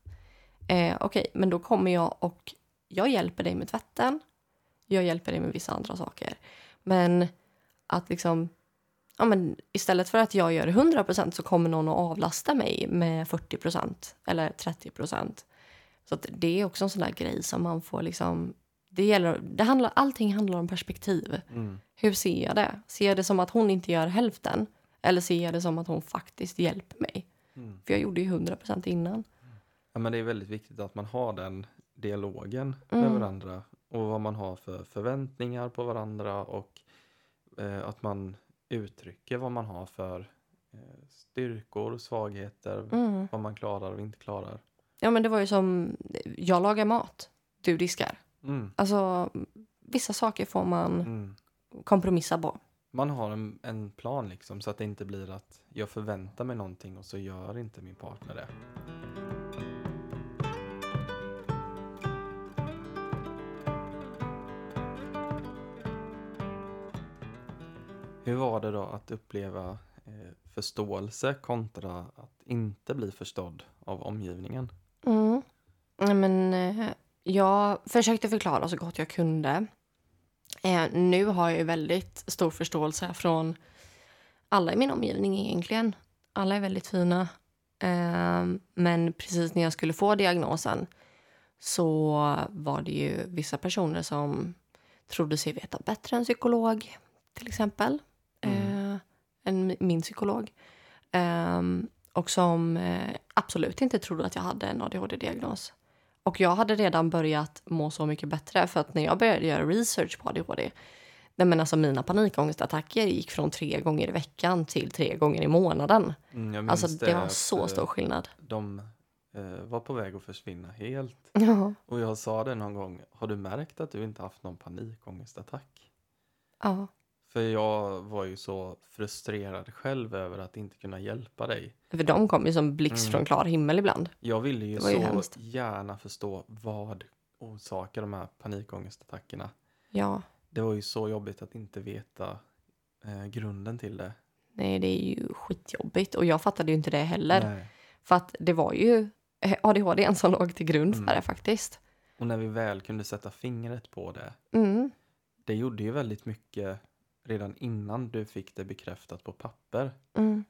Eh, Okej, men då kommer jag och jag hjälper dig med tvätten. Jag hjälper dig med vissa andra saker. Men att liksom... Ja, men istället för att jag gör 100% så kommer någon att avlasta mig med 40% eller 30 så det är också en sån där grej som man får liksom... Det gäller, det handlar, allting handlar om perspektiv. Mm. Hur ser jag det? Ser jag det som att hon inte gör hälften? Eller ser jag det som att hon faktiskt hjälper mig? Mm. För jag gjorde ju 100% innan. Ja, men det är väldigt viktigt att man har den dialogen Mm. med varandra och vad man har för förväntningar på varandra och eh, att man uttrycker vad man har för eh, styrkor, svagheter, Mm. vad man klarar och inte klarar. Ja, men det var ju som... Jag lagar mat. Du diskar. Mm. Alltså, vissa saker får man Mm. kompromissa på. Man har en, en plan liksom så att det inte blir att jag förväntar mig någonting och så gör inte min partner det. Hur var det då att uppleva eh, förståelse kontra att inte bli förstådd av omgivningen? Mm. Men, eh, jag försökte förklara så gott jag kunde. Eh, nu har jag väldigt stor förståelse från alla i min omgivning egentligen. Alla är väldigt fina. Eh, men precis när jag skulle få diagnosen så var det ju vissa personer som trodde sig veta bättre än psykolog, till exempel. Mm. Än min psykolog. Ehm, och som eh, absolut inte trodde att jag hade en ADHD-diagnos. Och jag hade redan börjat må så mycket bättre för att när jag började göra research på ADHD, nej men alltså mina panikångestattacker gick från tre gånger i veckan till tre gånger i månaden. Mm, Alltså minns det var så eh, stor skillnad. De eh, var på väg att försvinna helt. Ja. Och jag sa det någon gång, har du märkt att du inte haft någon panikångestattack? ja. För jag var ju så frustrerad själv över att inte kunna hjälpa dig. För de kom ju som blixt Mm. från klar himmel ibland. Jag ville ju så hemskt. gärna förstå vad orsakar de här panikångestattackerna. Ja, Det var ju så jobbigt att inte veta eh, grunden till det. nej det är ju skitjobbigt och jag fattade ju inte det heller. Nej. För att det var ju eh, ADHD som låg till grund för Mm. det faktiskt. Och när vi väl kunde sätta fingret på det, Mm. det gjorde ju väldigt mycket redan innan du fick det bekräftat på papper. Mm.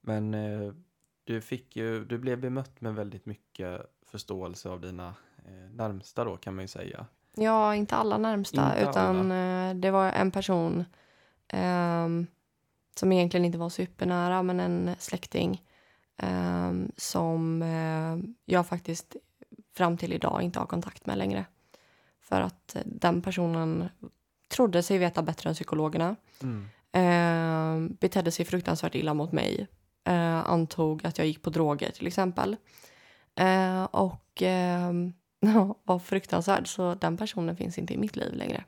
Men eh, du, fick ju, du blev bemött med väldigt mycket förståelse av dina eh, närmsta då kan man ju säga. Ja, inte alla närmsta, Inte utan eh, det var en person ehm, som egentligen inte var supernära, men en släkting ehm, som eh, jag faktiskt fram till idag inte har kontakt med längre. För att eh, den personen trodde sig veta bättre än psykologerna. Mm. Eh, betedde sig fruktansvärt illa mot mig. Eh, antog att jag gick på droger till exempel. Eh, och eh, var fruktansvärd. Så den personen finns inte i mitt liv längre.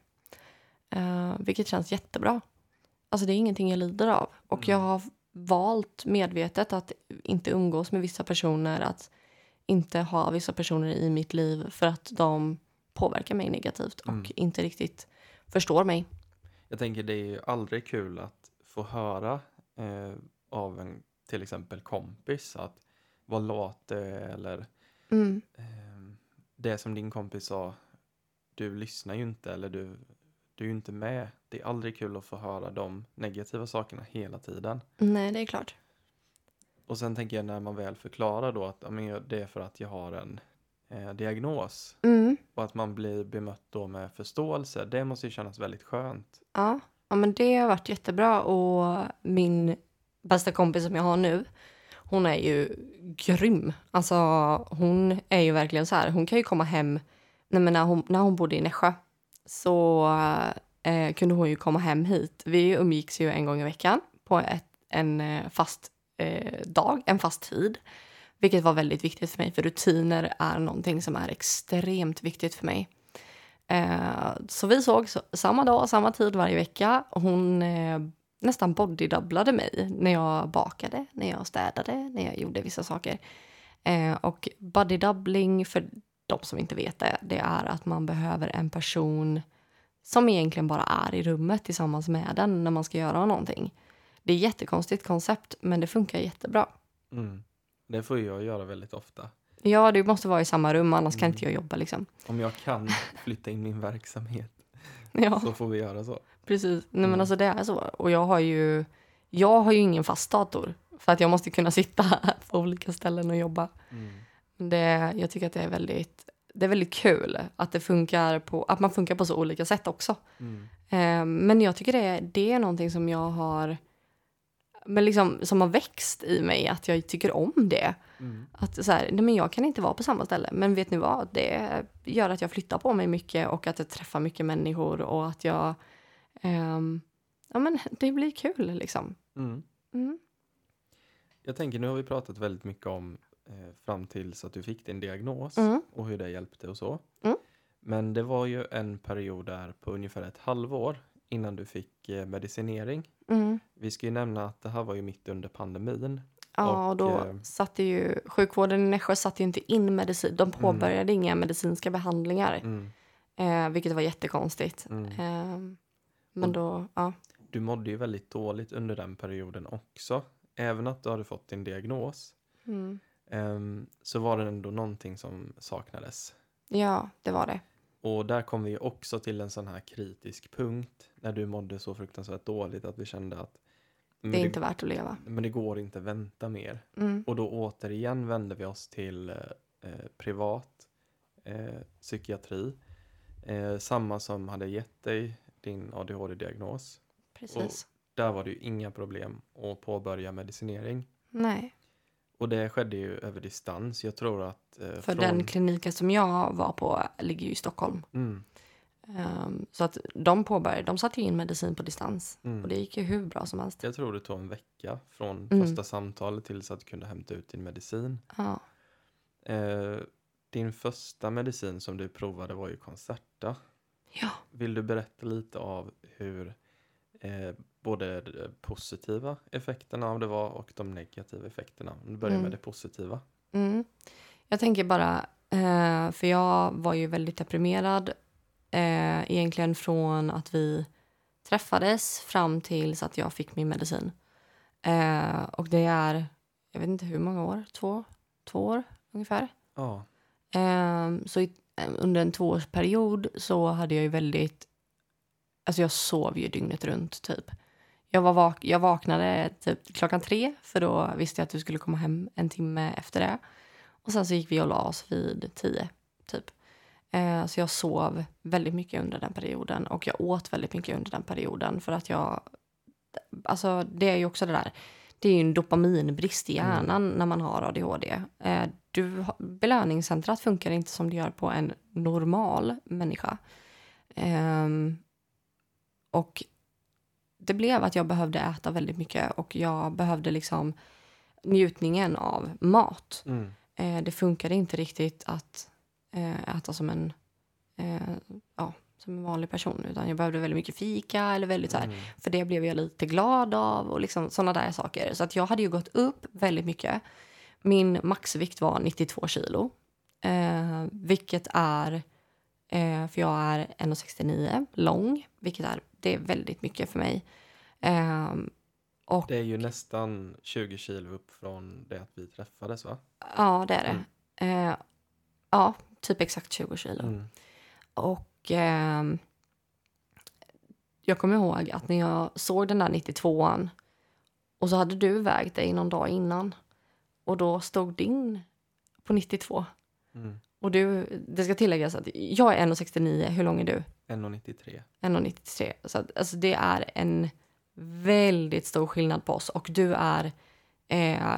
Eh, vilket känns jättebra. Alltså det är ingenting jag lider av. Och jag Mm. har valt medvetet att inte umgås med vissa personer. Att inte ha vissa personer i mitt liv för att de påverkar mig negativt och Mm. inte riktigt förstår mig. Jag tänker det är ju aldrig kul att få höra eh, av en till exempel kompis att vad lat eller Mm. eh, det som din kompis sa, du lyssnar ju inte eller du, du är ju inte med. Det är aldrig kul att få höra de negativa sakerna hela tiden. Nej, det är klart. Och sen tänker jag när man väl förklarar då att ja, men det är för att jag har en eh, diagnos Mm. och att man blir bemött då med förståelse. Det måste ju kännas väldigt skönt. Ja. ja, men det har varit jättebra. Och min bästa kompis som jag har nu, hon är ju grym. Alltså, hon är ju verkligen så här. Hon kan ju komma hem. Nej, men när, hon, när hon bodde i Nässjö så eh, kunde hon ju komma hem hit. Vi umgicks ju en gång i veckan på ett, en eh, fast eh, dag, en fast tid. Vilket var väldigt viktigt för mig, för rutiner är någonting som är extremt viktigt för mig. Eh, så vi såg så, samma dag, samma tid varje vecka. Hon eh, nästan bodydubblade mig när jag bakade, när jag städade, när jag gjorde vissa saker. Eh, och bodydoubling, för de som inte vet det, det är att man behöver en person som egentligen bara är i rummet tillsammans med den när man ska göra någonting. Det är ett jättekonstigt koncept, men det funkar jättebra. Mm. Det får jag göra väldigt ofta. Ja, du måste vara i samma rum, annars kan Mm. inte jag jobba liksom. Om jag kan flytta in min verksamhet Ja. så får vi göra så. Precis. Nej, Mm. men alltså det är så. Och jag har ju, jag har ju ingen fast dator. För att jag måste kunna sitta på olika ställen och jobba. Mm. Det, jag tycker att det är väldigt, det är väldigt kul att, det funkar på, att man funkar på så olika sätt också. Mm. Eh, men jag tycker det, det är någonting som jag har men liksom, som har växt i mig, att jag tycker om det. Mm. Att så här, nej men jag kan inte vara på samma ställe, men vet ni vad? Det gör att jag flyttar på mig mycket och att jag träffar mycket människor och att jag... ehm, ja men det blir kul liksom. Mm. Mm. Jag tänker nu har vi pratat väldigt mycket om eh, fram tills att du fick din diagnos Mm. och hur det hjälpte och så. Mm. Men det var ju en period där på ungefär ett halvår innan du fick eh, medicinering. Mm. Vi ska ju nämna att det här var ju mitt under pandemin. Ja, och då eh, satte ju sjukvården i Nässjö satte ju inte in medicin. De påbörjade inga medicinska behandlingar, Mm. eh, vilket var jättekonstigt. Mm. Eh, men då, ja. Du mådde ju väldigt dåligt under den perioden också. Även att du hade fått din diagnos Mm. ehm, så var det ändå någonting som saknades. Ja, det var det. Och där kom vi också till en sån här kritisk punkt när du mådde så fruktansvärt dåligt att vi kände att Det är inte värt att leva. men det går inte vänta mer. Mm. Och då återigen vände vi oss till eh, privat eh, psykiatri. Eh, samma som hade gett dig din ADHD-diagnos. Precis. Där var det ju inga problem att påbörja medicinering. Nej. Och det skedde ju över distans. Jag tror att... Eh, För från... den kliniken som jag var på ligger ju i Stockholm. Mm, Ehm, så att de påbörjade, de satte ju in medicin på distans. mm. Och det gick ju hur bra som helst. Jag tror det tog en vecka från Mm. första samtalet tills att du kunde hämta ut din medicin. Ja. Eh, din första medicin som du provade var ju Concerta. ja. Vill du berätta lite av hur eh, både de positiva effekterna av det var och de negativa effekterna? Om du börjar Mm. med det positiva. Mm. Jag tänker bara, eh, för jag var ju väldigt deprimerad eh, egentligen från att vi träffades fram tills att jag fick min medicin. Eh, och det är, jag vet inte hur många år, två, två år ungefär. Ja. Eh, så i, eh, under en tvåårsperiod så hade jag ju väldigt, alltså jag sov ju dygnet runt typ. Jag, var vak- jag vaknade typ klockan tre för då visste jag att du skulle komma hem en timme efter det. Och sen så gick vi och la oss vid tio typ. Eh, så jag sov väldigt mycket under den perioden och jag åt väldigt mycket under den perioden för att jag, alltså det är ju också det där, det är ju en dopaminbrist i hjärnan när man har ADHD. Eh, du, belöningscentrat funkar inte som det gör på en normal människa. Ehm, och det blev att jag behövde äta väldigt mycket och jag behövde liksom njutningen av mat. Mm. Eh, det funkade inte riktigt att eh, äta som en, eh, ja, som en vanlig person utan jag behövde väldigt mycket fika eller väldigt så här, Mm. för det blev jag lite glad av och liksom sådana där saker. Så att jag hade ju gått upp väldigt mycket. Min maxvikt var 92 kilo, eh, vilket är, eh, för jag är 1,69 lång, vilket är, det är väldigt mycket för mig. Eh, och Det är ju nästan 20 kilo upp från det att vi träffades va? ja, det är det. Eh, ja, typ exakt 20 kilo. Mm. Och ehm, jag kommer ihåg att när jag såg den där 92an och så hade du vägt dig någon dag innan och då stod din på 92. Mm. Och du, det ska tilläggas att jag är 1,69. Hur lång är du? 1,93. 1,93. Så att, alltså det är en väldigt stor skillnad på oss och du är eh,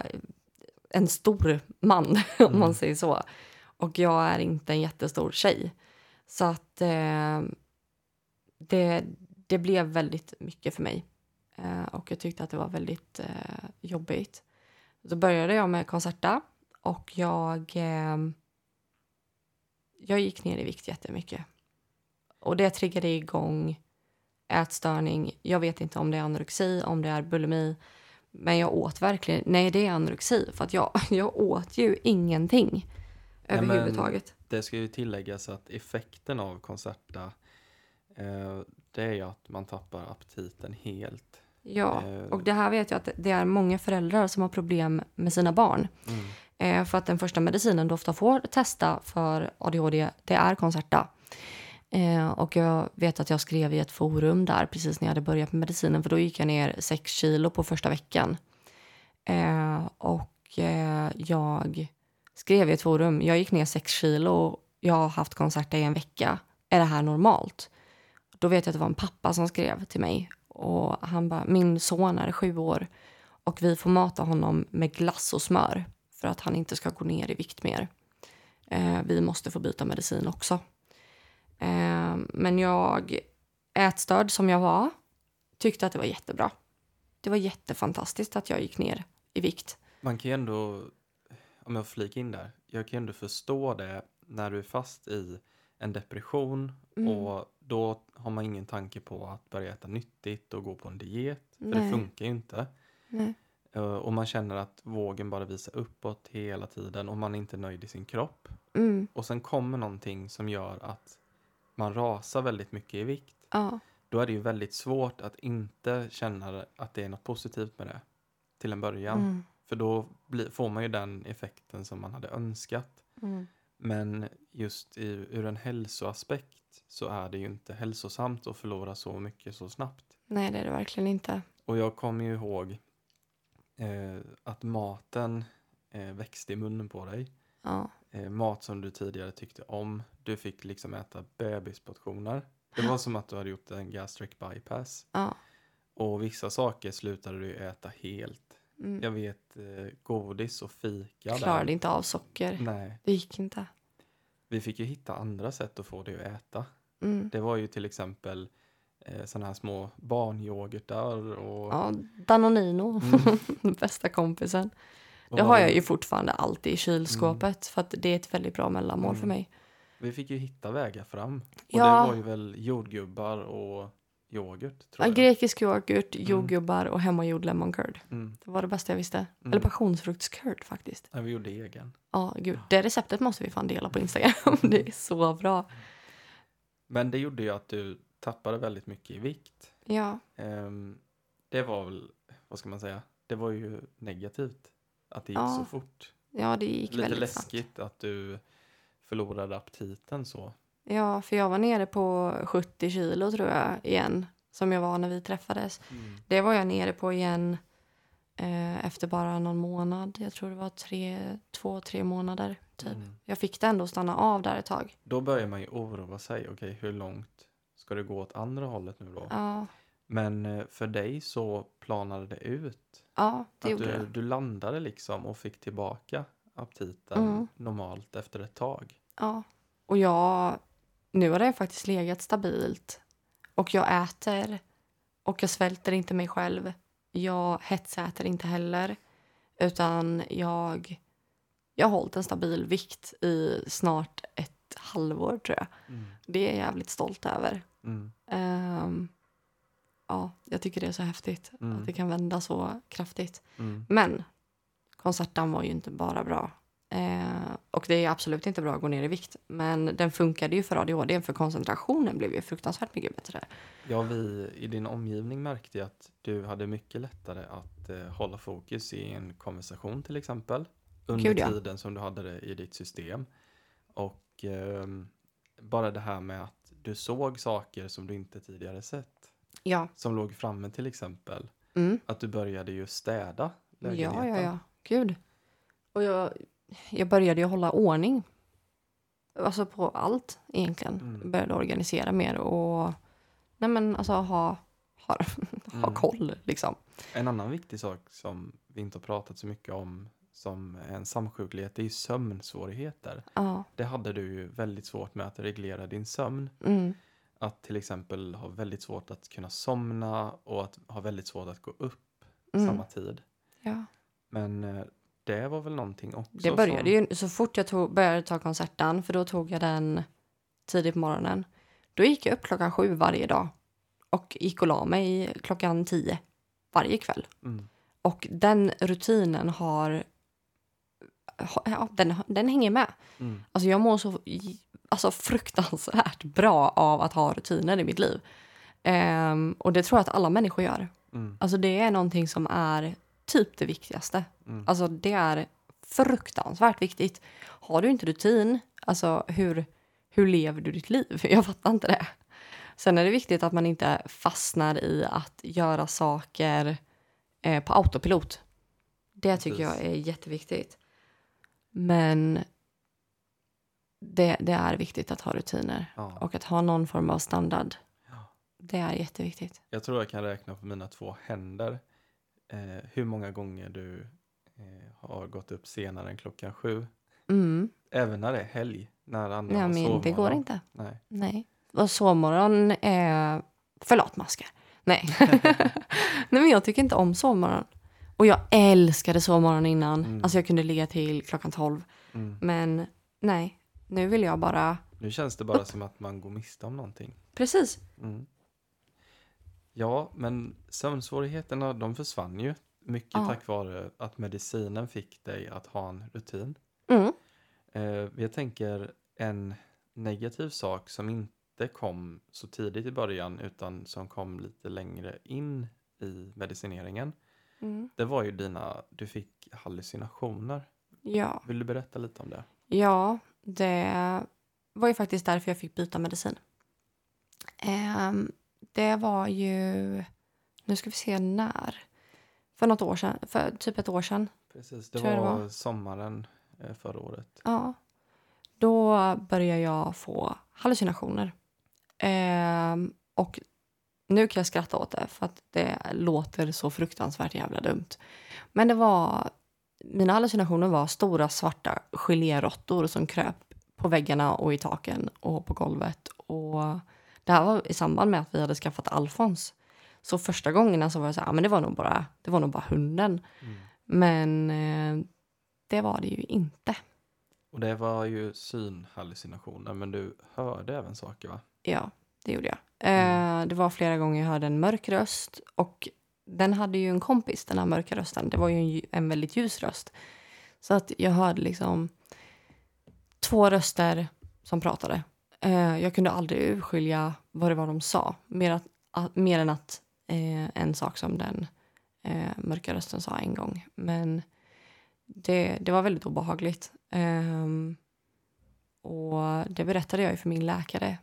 en stor man om Mm. man säger så. Och jag är inte en jättestor tjej. Så att eh, det, det blev väldigt mycket för mig. Eh, och jag tyckte att det var väldigt eh, jobbigt. Så började jag med Concerta och jag, eh, jag gick ner i vikt jättemycket. Och det triggade igång ätstörning. Jag vet inte om det är anorexi, om det är bulimi. Men jag åt verkligen, nej det är anorexi. För att jag, jag åt ju ingenting Nej, överhuvudtaget. Det ska ju tilläggas att effekten av Concerta eh, det är ju att man tappar aptiten helt. Ja, Eh, och det här vet jag att det är många föräldrar som har problem med sina barn. Mm. Eh, för att den första medicinen du ofta får testa för ADHD, det är Concerta. Eh, och jag vet att jag skrev i ett forum där precis när jag hade börjat med medicinen, för då gick jag ner 6 kilo på första veckan. Eh, och eh, jag skrev i ett forum, jag gick ner 6 kilo, jag har haft konserter i en vecka. Är det här normalt? Då vet jag att det var en pappa som skrev till mig och han bara, min son är sju år och vi får mata honom med glass och smör för att han inte ska gå ner i vikt mer. Eh, vi måste få byta medicin också. Eh, men jag, ätstörd som jag var, tyckte att det var jättebra. Det var jättefantastiskt att jag gick ner i vikt. Man kan ju ändå, om jag får flika in där, jag kan ju ändå förstå det när du är fast i en depression Mm. och då har man ingen tanke på att börja äta nyttigt och gå på en diet. För Nej. det funkar ju inte. Nej. Eh, Och man känner att vågen bara visar uppåt hela tiden och man är inte nöjd i sin kropp. Mm, Och sen kommer någonting som gör att man rasar väldigt mycket i vikt. ja, Då är det ju väldigt svårt att inte känna att det är något positivt med det till en början. mm, För då blir, får man ju den effekten som man hade önskat. mm, Men just i, ur en hälsoaspekt så är det ju inte hälsosamt att förlora så mycket så snabbt. nej det är det verkligen inte. Och jag kommer ju ihåg eh, att maten eh, växte i munnen på dig. Ja, mat som du tidigare tyckte om. Du fick liksom äta bebisportioner. Det var som att du hade gjort en gastric bypass. ja, Och vissa saker slutade du äta helt. Mm. Jag vet eh, godis och fika. där. Klarade inte av socker. Nej, Det gick inte. vi fick ju hitta andra sätt att få det att äta. Mm. Det var ju till exempel eh, sådana här små barnyoghurtar och... Ja, Danonino, Mm. bästa kompisen. Det har jag ju fortfarande alltid i kylskåpet för att det är ett väldigt bra mellanmål för Mm. mig. Vi fick ju hitta vägar fram. Och Ja. det var ju väl jordgubbar och yoghurt tror Ja, jag. grekisk yoghurt, Mm. jordgubbar och hemmagjord lemon curd. Mm. Det var det bästa jag visste. Mm. Eller passionsfruktscurd faktiskt. Ja, vi gjorde egen. Ja, gud. Det receptet måste vi fan dela på Instagram. det är så bra. Men det gjorde ju att du tappade väldigt mycket i vikt. Ja, Ehm, det var väl, vad ska man säga, det var ju negativt att det gick Ja, så fort. ja det gick Lite väldigt snabbt. läskigt att du förlorade aptiten så. Ja, för jag var nere på 70 kilo tror jag igen. Som jag var när vi träffades. Det var jag nere på igen eh, efter bara någon månad. Jag tror det var tre, två, tre månader typ. Mm. Jag fick det ändå stanna av där ett tag. Då börjar man ju oroa sig, okej hur långt ska det gå åt andra hållet nu då? Ja, Men eh, för dig så planade det ut. Ja det Att gjorde du, det. du landade liksom och fick tillbaka aptiten Mm. normalt efter ett tag. Ja. Och jag, nu har det faktiskt legat stabilt. Och jag äter. Och jag svälter inte mig själv. Jag hetsäter inte heller. Utan jag, jag har hållit en stabil vikt i snart ett halvår tror jag. Det är jag jävligt stolt över. Mm. Ehm, ja, jag tycker det är så häftigt Mm. att det kan vända så kraftigt. Mm. Men konserten var ju inte bara bra. Eh, och det är absolut inte bra att gå ner i vikt. Men den funkade ju för ADHD, för koncentrationen blev ju fruktansvärt mycket bättre. Ja, vi i din omgivning märkte ju att du hade mycket lättare att eh, hålla fokus i en konversation till exempel. Under Gud, ja. tiden som du hade det i ditt system. Och ehm, bara det här med att du såg saker som du inte tidigare sett. Ja. Som låg framme till exempel. Mm. Att du började ju städa Ja, lägenheten. ja, ja. Gud. Och jag, jag började ju hålla ordning. Alltså på allt egentligen. Mm. Började organisera mer och nej men alltså ha, ha, ha Mm. koll liksom. En annan viktig sak som vi inte har pratat så mycket om som en samsjuklighet, det är ju sömnsvårigheter. Ja. Det hade du ju väldigt svårt med att reglera din sömn. Mm. Att till exempel ha väldigt svårt att kunna somna och att ha väldigt svårt att gå upp Mm. samma tid. Ja. Men eh, det var väl någonting också Det började som... ju så fort jag tog, började ta konserten, för då tog jag den tidigt på morgonen. Då gick jag upp klockan sju varje dag och gick och la mig klockan tio varje kväll. Mm. Och den rutinen har, ha- ja, den, den hänger med. Mm. Alltså jag mår så alltså fruktansvärt bra av att ha rutiner i mitt liv. Ehm, och det tror jag att alla människor gör. Mm. Alltså det är någonting som är typ det viktigaste. Mm. Alltså det är fruktansvärt viktigt. Har du inte rutin, alltså hur, hur lever du ditt liv? Jag fattar inte det. Sen är det viktigt att man inte fastnar i att göra saker eh, på autopilot. Det tycker Precis. jag är jätteviktigt. Men det, det är viktigt att ha rutiner Ja. och att ha någon form av standard. Ja. Det är jätteviktigt. Jag tror jag kan räkna på mina två händer eh, hur många gånger du eh, har gått upp senare än klockan sju. Mm. Även när det är helg, när andra Nej, har men det går inte. Nej. Nej. Och sovmorgon är för latmaskar. Nej. Nej, men jag tycker inte om sovmorgon. Och jag älskade sovmorgon innan. Mm. Alltså jag kunde ligga till klockan 12. Mm. Men nej, nu vill jag bara... Nu känns det bara som att man går miste om någonting. Precis. Mm. Ja, men sömnsvårigheterna de försvann ju mycket Ja. tack vare att medicinen fick dig att ha en rutin. Mm. Eh, jag tänker en negativ sak som inte kom så tidigt i början utan som kom lite längre in i medicineringen. Mm. Det var ju dina, du fick hallucinationer. Ja. Vill du berätta lite om det? ja, det var ju faktiskt därför jag fick byta medicin. Ehm, det var ju... Nu ska vi se när. För något år sedan. För typ ett år sedan. Precis, det jag det var, var. sommaren eh, förra året. Ja. Då började jag få hallucinationer. Ehm, och nu kan jag skratta åt det för att det låter så fruktansvärt jävla dumt. Men det var, mina hallucinationer var stora svarta geléråttor som kröp på väggarna och i taken och på golvet. Och det här var i samband med att vi hade skaffat Alfons. Så första gångerna så var jag så här, men det var nog bara, det var nog bara hunden. Mm. Men eh, det var det ju inte. Och det var ju synhallucinationer, men du hörde även saker va? Ja, det gjorde jag. Eh, det var flera gånger jag hörde en mörk röst och den hade ju en kompis, den här mörka rösten. Det var ju en, en väldigt ljus röst. Så att jag hörde liksom två röster som pratade. Eh, jag kunde aldrig urskilja vad det var de sa. Mer, att, att, mer än att eh, en sak som den eh, mörka rösten sa en gång. Men det, det var väldigt obehagligt. Ehm, och det berättade jag ju för min läkare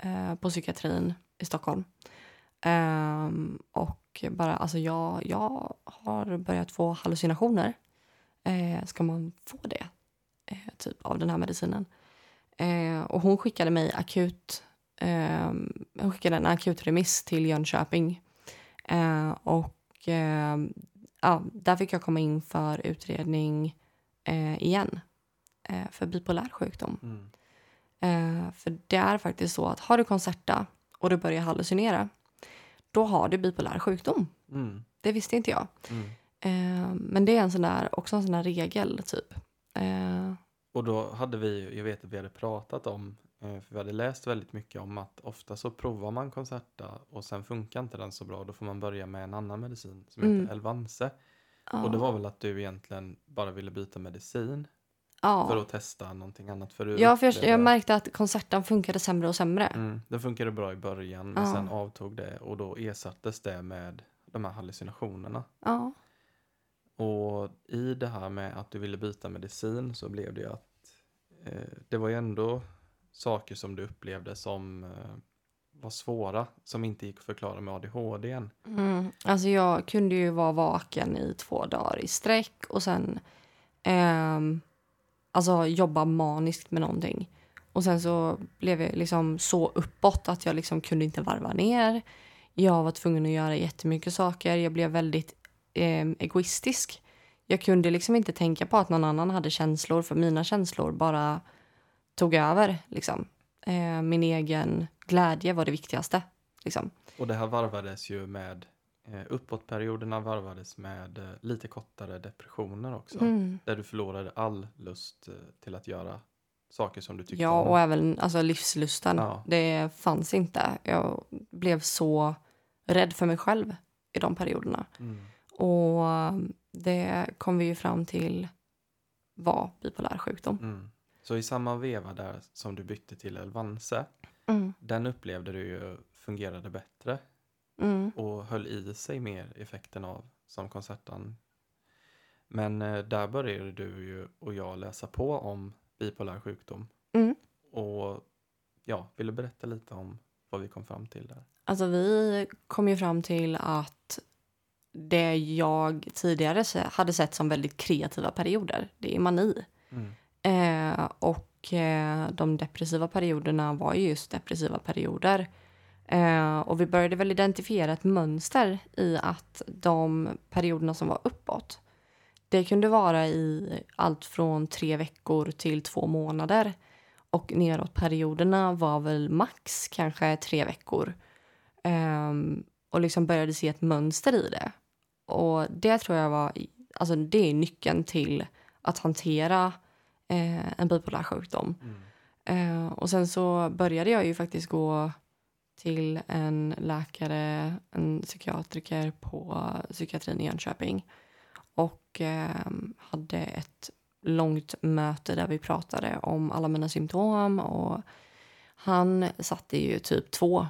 eh, på psykiatrin i Stockholm. Ehm, och och bara, alltså jag, jag har börjat få hallucinationer. Eh, ska man få det? Eh, typ av den här medicinen. Eh, och hon skickade mig akut, eh, hon skickade en akut remiss till Jönköping. Eh, och eh, ja, där fick jag komma in för utredning eh, igen. Eh, för bipolär sjukdom. Mm. För det är faktiskt så att har du Concerta och du börjar hallucinera, då har du bipolär sjukdom. Mm. Det visste inte jag. Mm. Eh, men det är en sån där, också en sån där regel, typ. Eh, Och då hade vi, jag vet att vi hade pratat om, eh, för vi hade läst väldigt mycket om att ofta så provar man Concerta och sen funkar inte den så bra, då får man börja med en annan medicin som Mm. heter Elvanse. ja. Och det var väl att du egentligen bara ville byta medicin ja. för att testa någonting annat. För du Ja, för jag, jag märkte att konserten funkade sämre och sämre. Mm, det funkade bra i början men Ja. sen avtog det och då ersattes det med de här hallucinationerna. Ja. Och i det här med att du ville byta medicin så blev det ju att eh, det var ju ändå saker som du upplevde som eh, var svåra, som inte gick att förklara med ADHD. Mm. Alltså jag kunde ju vara vaken i två dagar i sträck och sen ehm, alltså jobba maniskt med någonting. Och sen så blev jag liksom så uppåt att jag liksom kunde inte varva ner. Jag var tvungen att göra jättemycket saker. Jag blev väldigt eh, egoistisk. Jag kunde liksom inte tänka på att någon annan hade känslor för mina känslor bara tog över. Liksom. Eh, min egen glädje var det viktigaste. Liksom. Och det här varvades ju med uppåtperioderna varvades med eh, lite kortare depressioner också. Mm. Där du förlorade all lust eh, till att göra saker som du tyckte Ja, om. och även alltså, livslusten. Ja. Det fanns inte. Jag blev så rädd för mig själv i de perioderna. Mm. Och det kom vi ju fram till var bipolär sjukdom. Mm. Så i samma veva där som du bytte till Elvanse, Mm. den upplevde du ju fungerade bättre Mm. och höll i sig mer effekten av som konsertan. Men eh, där började du ju och jag läsa på om bipolär sjukdom. Mm. Och ja, vill du berätta lite om vad vi kom fram till där? Alltså vi kom ju fram till att det jag tidigare hade sett som väldigt kreativa perioder, det är mani. Mm. Eh, och eh, de depressiva perioderna var ju just depressiva perioder. Eh, och vi började väl identifiera ett mönster i att de perioderna som var uppåt, det kunde vara i allt från tre veckor till två månader. Och neråt perioderna var väl max kanske tre veckor. Ehm, och liksom började se ett mönster i det. Och det tror jag var, alltså det är nyckeln till att hantera eh, en bipolär sjukdom. Mm. Eh, och sen så började jag ju faktiskt gå till en läkare, en psykiatriker på psykiatrin i Jönköping. Och eh, hade ett långt möte där vi pratade om alla mina symptom. Och han satte ju typ 2.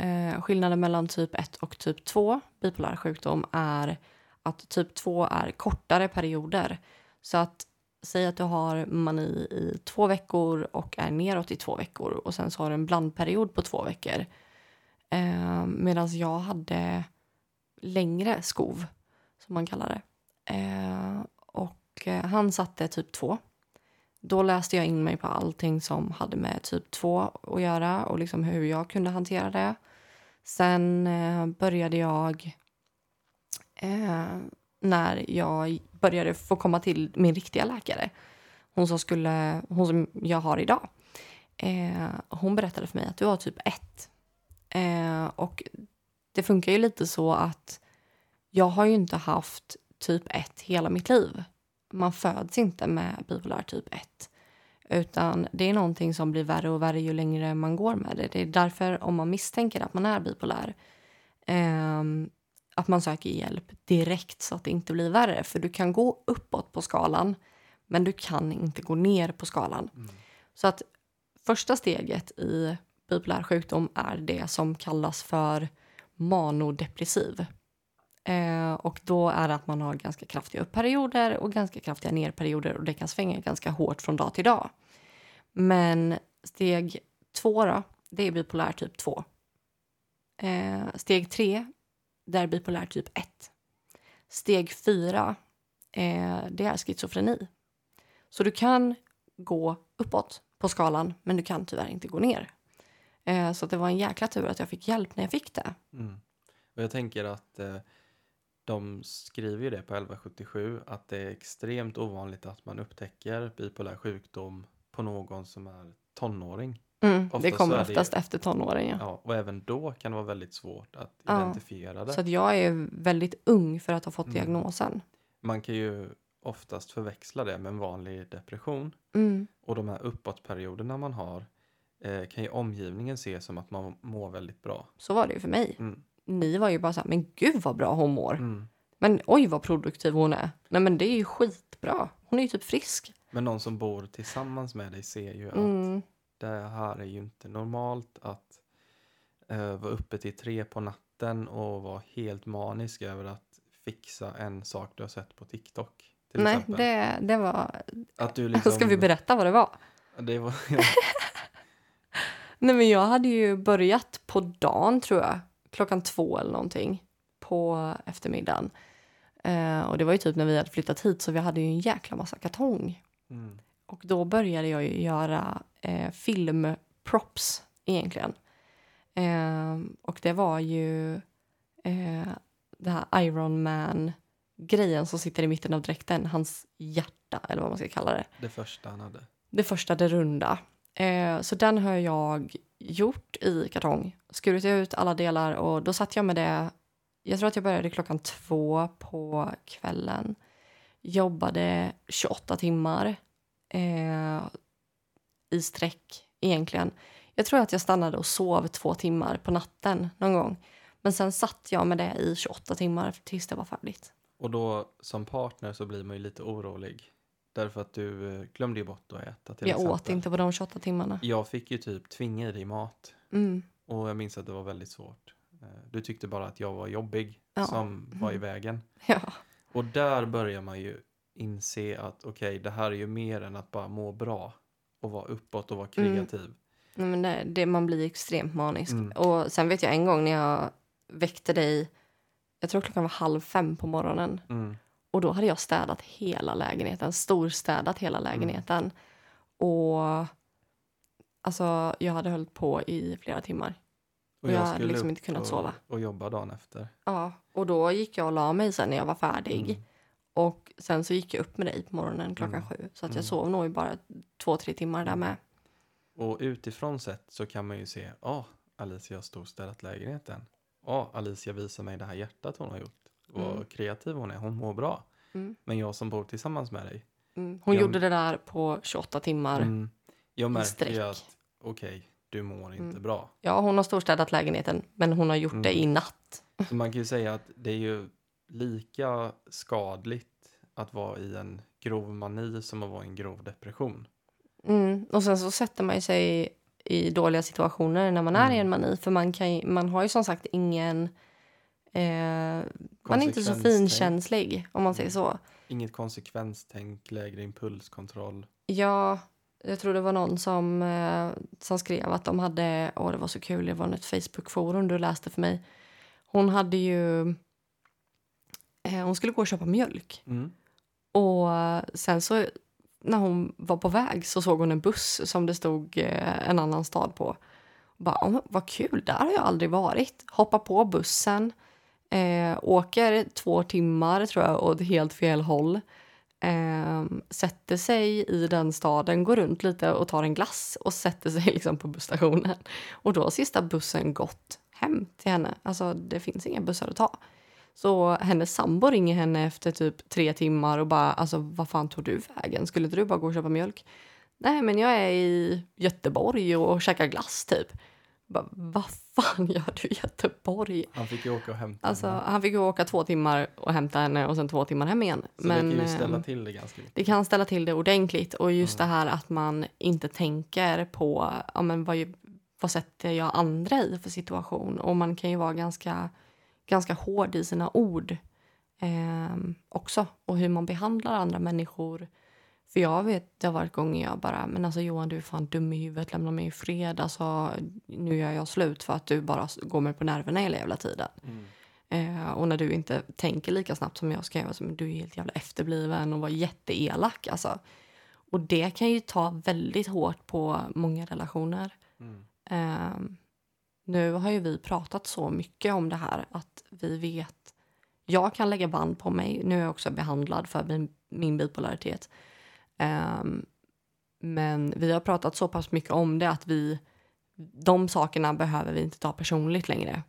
Eh, skillnaden mellan typ 1 och typ 2 bipolär sjukdom är att typ 2 är kortare perioder. Så att säg att du har mani i två veckor och är neråt i två veckor och sen så har du en blandperiod på två veckor. Eh, Medan jag hade längre skov, som man kallar det. Eh, och eh, han satte typ två. Då läste jag in mig på allting som hade med typ två att göra och liksom hur jag kunde hantera det. Sen eh, började jag eh, när jag började få komma till min riktiga läkare. Hon som, skulle, hon som jag har idag. Eh, hon berättade för mig att du har typ 1. Eh, och det funkar ju lite så att jag har ju inte haft typ 1 hela mitt liv. Man föds inte med bipolär typ 1. Utan det är någonting som blir värre och värre ju längre man går med det. Det är därför om man misstänker att man är bipolär eh, att man söker hjälp direkt så att det inte blir värre. För du kan gå uppåt på skalan men du kan inte gå ner på skalan. Mm. Så att första steget i bipolär sjukdom är det som kallas för manodepressiv. Eh, och då är det att man har ganska kraftiga uppperioder och ganska kraftiga nerperioder och det kan svänga ganska hårt från dag till dag. Men steg två då, det är bipolär typ 2. Eh, steg tre, där bipolär typ 1. Steg 4, eh, det är schizofreni. Så du kan gå uppåt på skalan, men du kan tyvärr inte gå ner. Eh, så det var en jäkla tur att jag fick hjälp när jag fick det. Mm. Och jag tänker att eh, de skriver ju det på 1177 att det är extremt ovanligt att man upptäcker bipolär sjukdom på någon som är tonåring. Mm, det Oftast kommer är det- oftast efter tonåren. Ja. Ja, och även då kan det vara väldigt svårt att Ja, identifiera det. Så att jag är väldigt ung för att ha fått Mm. diagnosen. Man kan ju oftast förväxla det med en vanlig depression. Mm. Och de här uppåtperioderna man har eh, kan ju omgivningen se som att man mår väldigt bra. Så var det ju för mig. Mm. Ni var ju bara så här, men gud vad bra hon mår. Mm. Men oj vad produktiv hon är. Nej men det är ju skitbra. Hon är ju typ frisk. Men någon som bor tillsammans med dig ser ju att Mm. Det här är ju inte normalt att eh, vara uppe till tre på natten och vara helt manisk över att fixa en sak du har sett på TikTok. Nej, det, det var... Att du liksom, Ska vi berätta vad det var? Det var, ja, Nej men jag hade ju börjat på dagen tror jag. Klockan två eller någonting. På eftermiddagen. Eh, och det var ju typ när vi hade flyttat hit så vi hade ju en jäkla massa kartong. mm, Och då började jag ju göra eh, filmprops egentligen. Eh, och det var ju eh, det här Iron Man grejen som sitter i mitten av dräkten, hans hjärta eller vad man ska kalla det. det första han hade. Det första, det runda. Eh, så den har jag gjort i kartong, skurit ut alla delar och då satt jag med det. Jag tror att jag började klockan två på kvällen. Jobbade 28 timmar eh, i sträck egentligen. Jag tror att jag stannade och sov två timmar på natten någon gång. Men sen satt jag med det i 28 timmar tills det var färdigt. Och då som partner så blir man ju lite orolig. Därför att du eh, glömde ju bort att äta till jag exempel. åt inte på de 28 timmarna. Jag fick ju typ tvinga i dig mat. Mm. Och jag minns att det var väldigt svårt. Eh, Du tyckte bara att jag var jobbig Ja. som var i vägen. Ja. Och där börjar man ju inse att okej, det här är ju mer än att bara må bra och vara uppåt och vara Mm. kreativ. Nej, men det, det, man blir extremt manisk. Mm. Och sen vet jag en gång när jag väckte dig, jag tror klockan var halv fem på morgonen. Mm. Och då hade jag städat hela lägenheten, storstädat hela Mm. lägenheten. Och alltså jag hade hållit på i flera timmar. Och jag hade liksom inte kunnat och, sova. Och jobba dagen efter. Ja, och då gick jag och la mig sen när jag var färdig. Mm. Och sen så gick jag upp med dig på morgonen klockan Mm. sju. Så att Mm. jag sov nog i bara två, tre timmar där med. Och utifrån sett så kan man ju se, ja, Alicia har storstädat lägenheten. Ja, Alicia visar mig det här hjärtat hon har gjort. Vad Mm. kreativ hon är, hon mår bra. Mm. Men jag som bor tillsammans med dig, Mm. Hon Jag- gjorde det där på 28 timmar. mm, jag märker ju att okej, du mår inte Mm. bra. Ja, hon har storstädat lägenheten, men hon har gjort Mm. det i natt. Så man kan ju säga att det är ju lika skadligt att vara i en grov mani som att vara i en grov depression. Mm. Och sen så sätter man sig i dåliga situationer när man är i Mm. en mani. För man, kan ju, man har ju som sagt ingen... Eh, man är inte så finkänslig, om man säger så. Inget konsekvenstänk, lägre impulskontroll. Ja, jag tror det var någon som, eh, som skrev att de hade... Åh, det var så kul. Det var ett Facebook-forum du läste för mig. Hon hade ju... Eh, hon skulle gå och köpa mjölk. Mm. Och sen så när hon var på väg så såg hon en buss som det stod eh, en annan stad på. Bara, vad kul, där har jag aldrig varit. Hoppar på bussen, eh, åker två timmar tror jag åt helt fel håll. Eh, sätter sig i den staden, går runt lite och tar en glass och sätter sig liksom på busstationen. Och då har sista bussen gått hem till henne. Alltså det finns inga bussar att ta. Så hennes sambo ringer henne efter typ tre timmar och bara alltså vad fan tog du vägen? Skulle inte du bara gå och köpa mjölk? Nej men jag är i Göteborg och käkar glass typ. Bara, vad fan gör du i Göteborg? Han fick ju åka och hämta Alltså, henne. han fick ju åka två timmar och hämta henne och sen två timmar hem igen. Så men, det kan ju eh, ställa till det ganska mycket. det kan ställa till det ordentligt. Och just det här att man inte tänker på ja, men vad, vad sätter jag andra i för situation. Och man kan ju vara ganska, ganska hård i sina ord ehm, också. Och hur man behandlar andra människor. För jag vet, det har varit gånger jag bara, men alltså Johan du är fan dum i huvudet, lämna mig i fred. Alltså, nu gör jag slut för att du bara går mig på nerverna hela jävla tiden. Mm. Eh, och när du inte tänker lika snabbt som jag ska men du är helt jävla efterbliven och var jätteelak. Alltså. Och det kan ju ta väldigt hårt på många relationer. Mm. Eh, nu har ju vi pratat så mycket om det här att vi vet. Jag kan lägga band på mig. Nu är jag också behandlad för min, min bipolaritet. Eh, men vi har pratat så pass mycket om det att vi de sakerna behöver vi inte ta personligt längre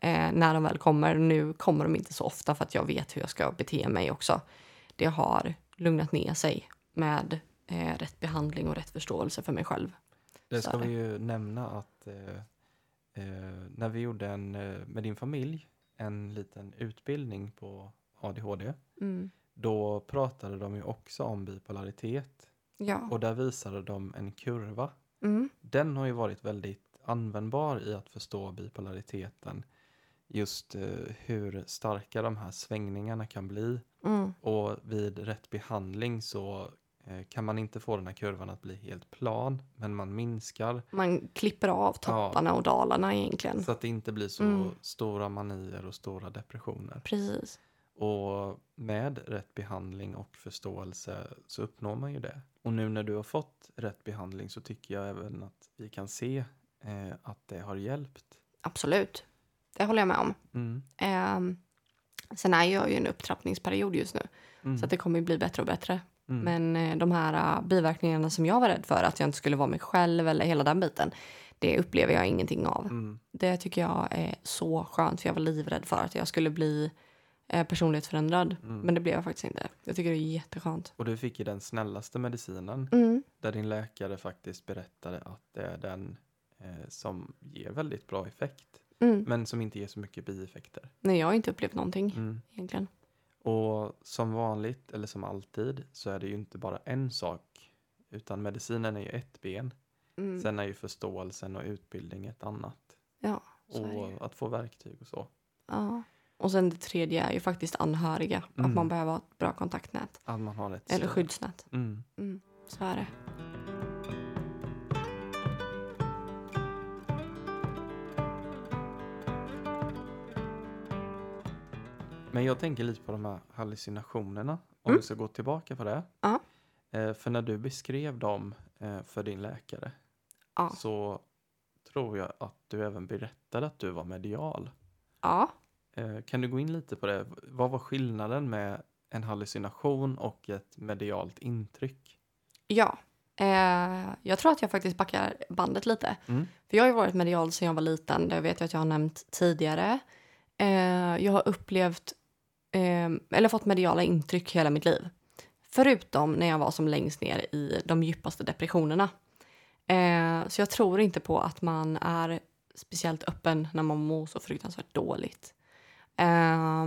eh, när de väl kommer. Nu kommer de inte så ofta för att jag vet hur jag ska bete mig också. Det har lugnat ner sig med eh, rätt behandling och rätt förståelse för mig själv. Det Så ska det. vi ju nämna att eh, eh, när vi gjorde en, eh, med din familj en liten utbildning på ADHD Mm. då pratade de ju också om bipolaritet Ja. och där visade de en kurva. Mm. Den har ju varit väldigt användbar i att förstå bipolariteten. Just eh, hur starka de här svängningarna kan bli Mm. och vid rätt behandling så kan man inte få den här kurvan att bli helt plan men man minskar Man klipper av topparna och dalarna egentligen. så att det inte blir så Mm. stora manier och stora depressioner. Precis. Och med rätt behandling och förståelse så uppnår man ju det. Och nu när du har fått rätt behandling så tycker jag även att vi kan se eh, att det har hjälpt. Absolut. Det håller jag med om. Mm. Ehm, sen är jag ju i en upptrappningsperiod just nu. Mm. Så att det kommer bli bättre och bättre. Mm. Men eh, de här uh, biverkningarna som jag var rädd för, att jag inte skulle vara mig själv eller hela den biten, det upplever jag ingenting av. Mm. Det tycker jag är så skönt, för jag var livrädd för att jag skulle bli eh, personlighetsförändrad. Mm. Men det blev jag faktiskt inte. Jag tycker det är jätteskönt. Och du fick ju den snällaste medicinen Mm. där din läkare faktiskt berättade att det är den eh, som ger väldigt bra effekt Mm. men som inte ger så mycket bieffekter. Nej, jag har inte upplevt någonting Mm. egentligen. Och som vanligt, eller som alltid, så är det ju inte bara en sak. Utan medicinen är ju ett ben. Mm. Sen är ju förståelsen och utbildning ett annat. Ja. Och att få verktyg och så. Ja. Och sen det tredje är ju faktiskt anhöriga. Mm. Att man behöver ha ett bra kontaktnät. Att man har ett Eller skyddsnät. Mm. Mm. Så är det. Men jag tänker lite på de här hallucinationerna. Om Mm. vi ska gå tillbaka på det. Ja. Eh, för när du beskrev dem eh, för din läkare Ja. så tror jag att du även berättade att du var medial. Ja. Eh, kan du gå in lite på det? Vad var skillnaden med en hallucination och ett medialt intryck? Ja. Eh, jag tror att jag faktiskt backar bandet lite. Mm. För jag har varit medial sedan jag var liten. Det vet jag att jag har nämnt tidigare. Jag har upplevt, eh, eller fått mediala intryck hela mitt liv. Förutom när jag var som längst ner i de djupaste depressionerna. Eh, så jag tror inte på att man är speciellt öppen när man mår så fruktansvärt dåligt. Eh,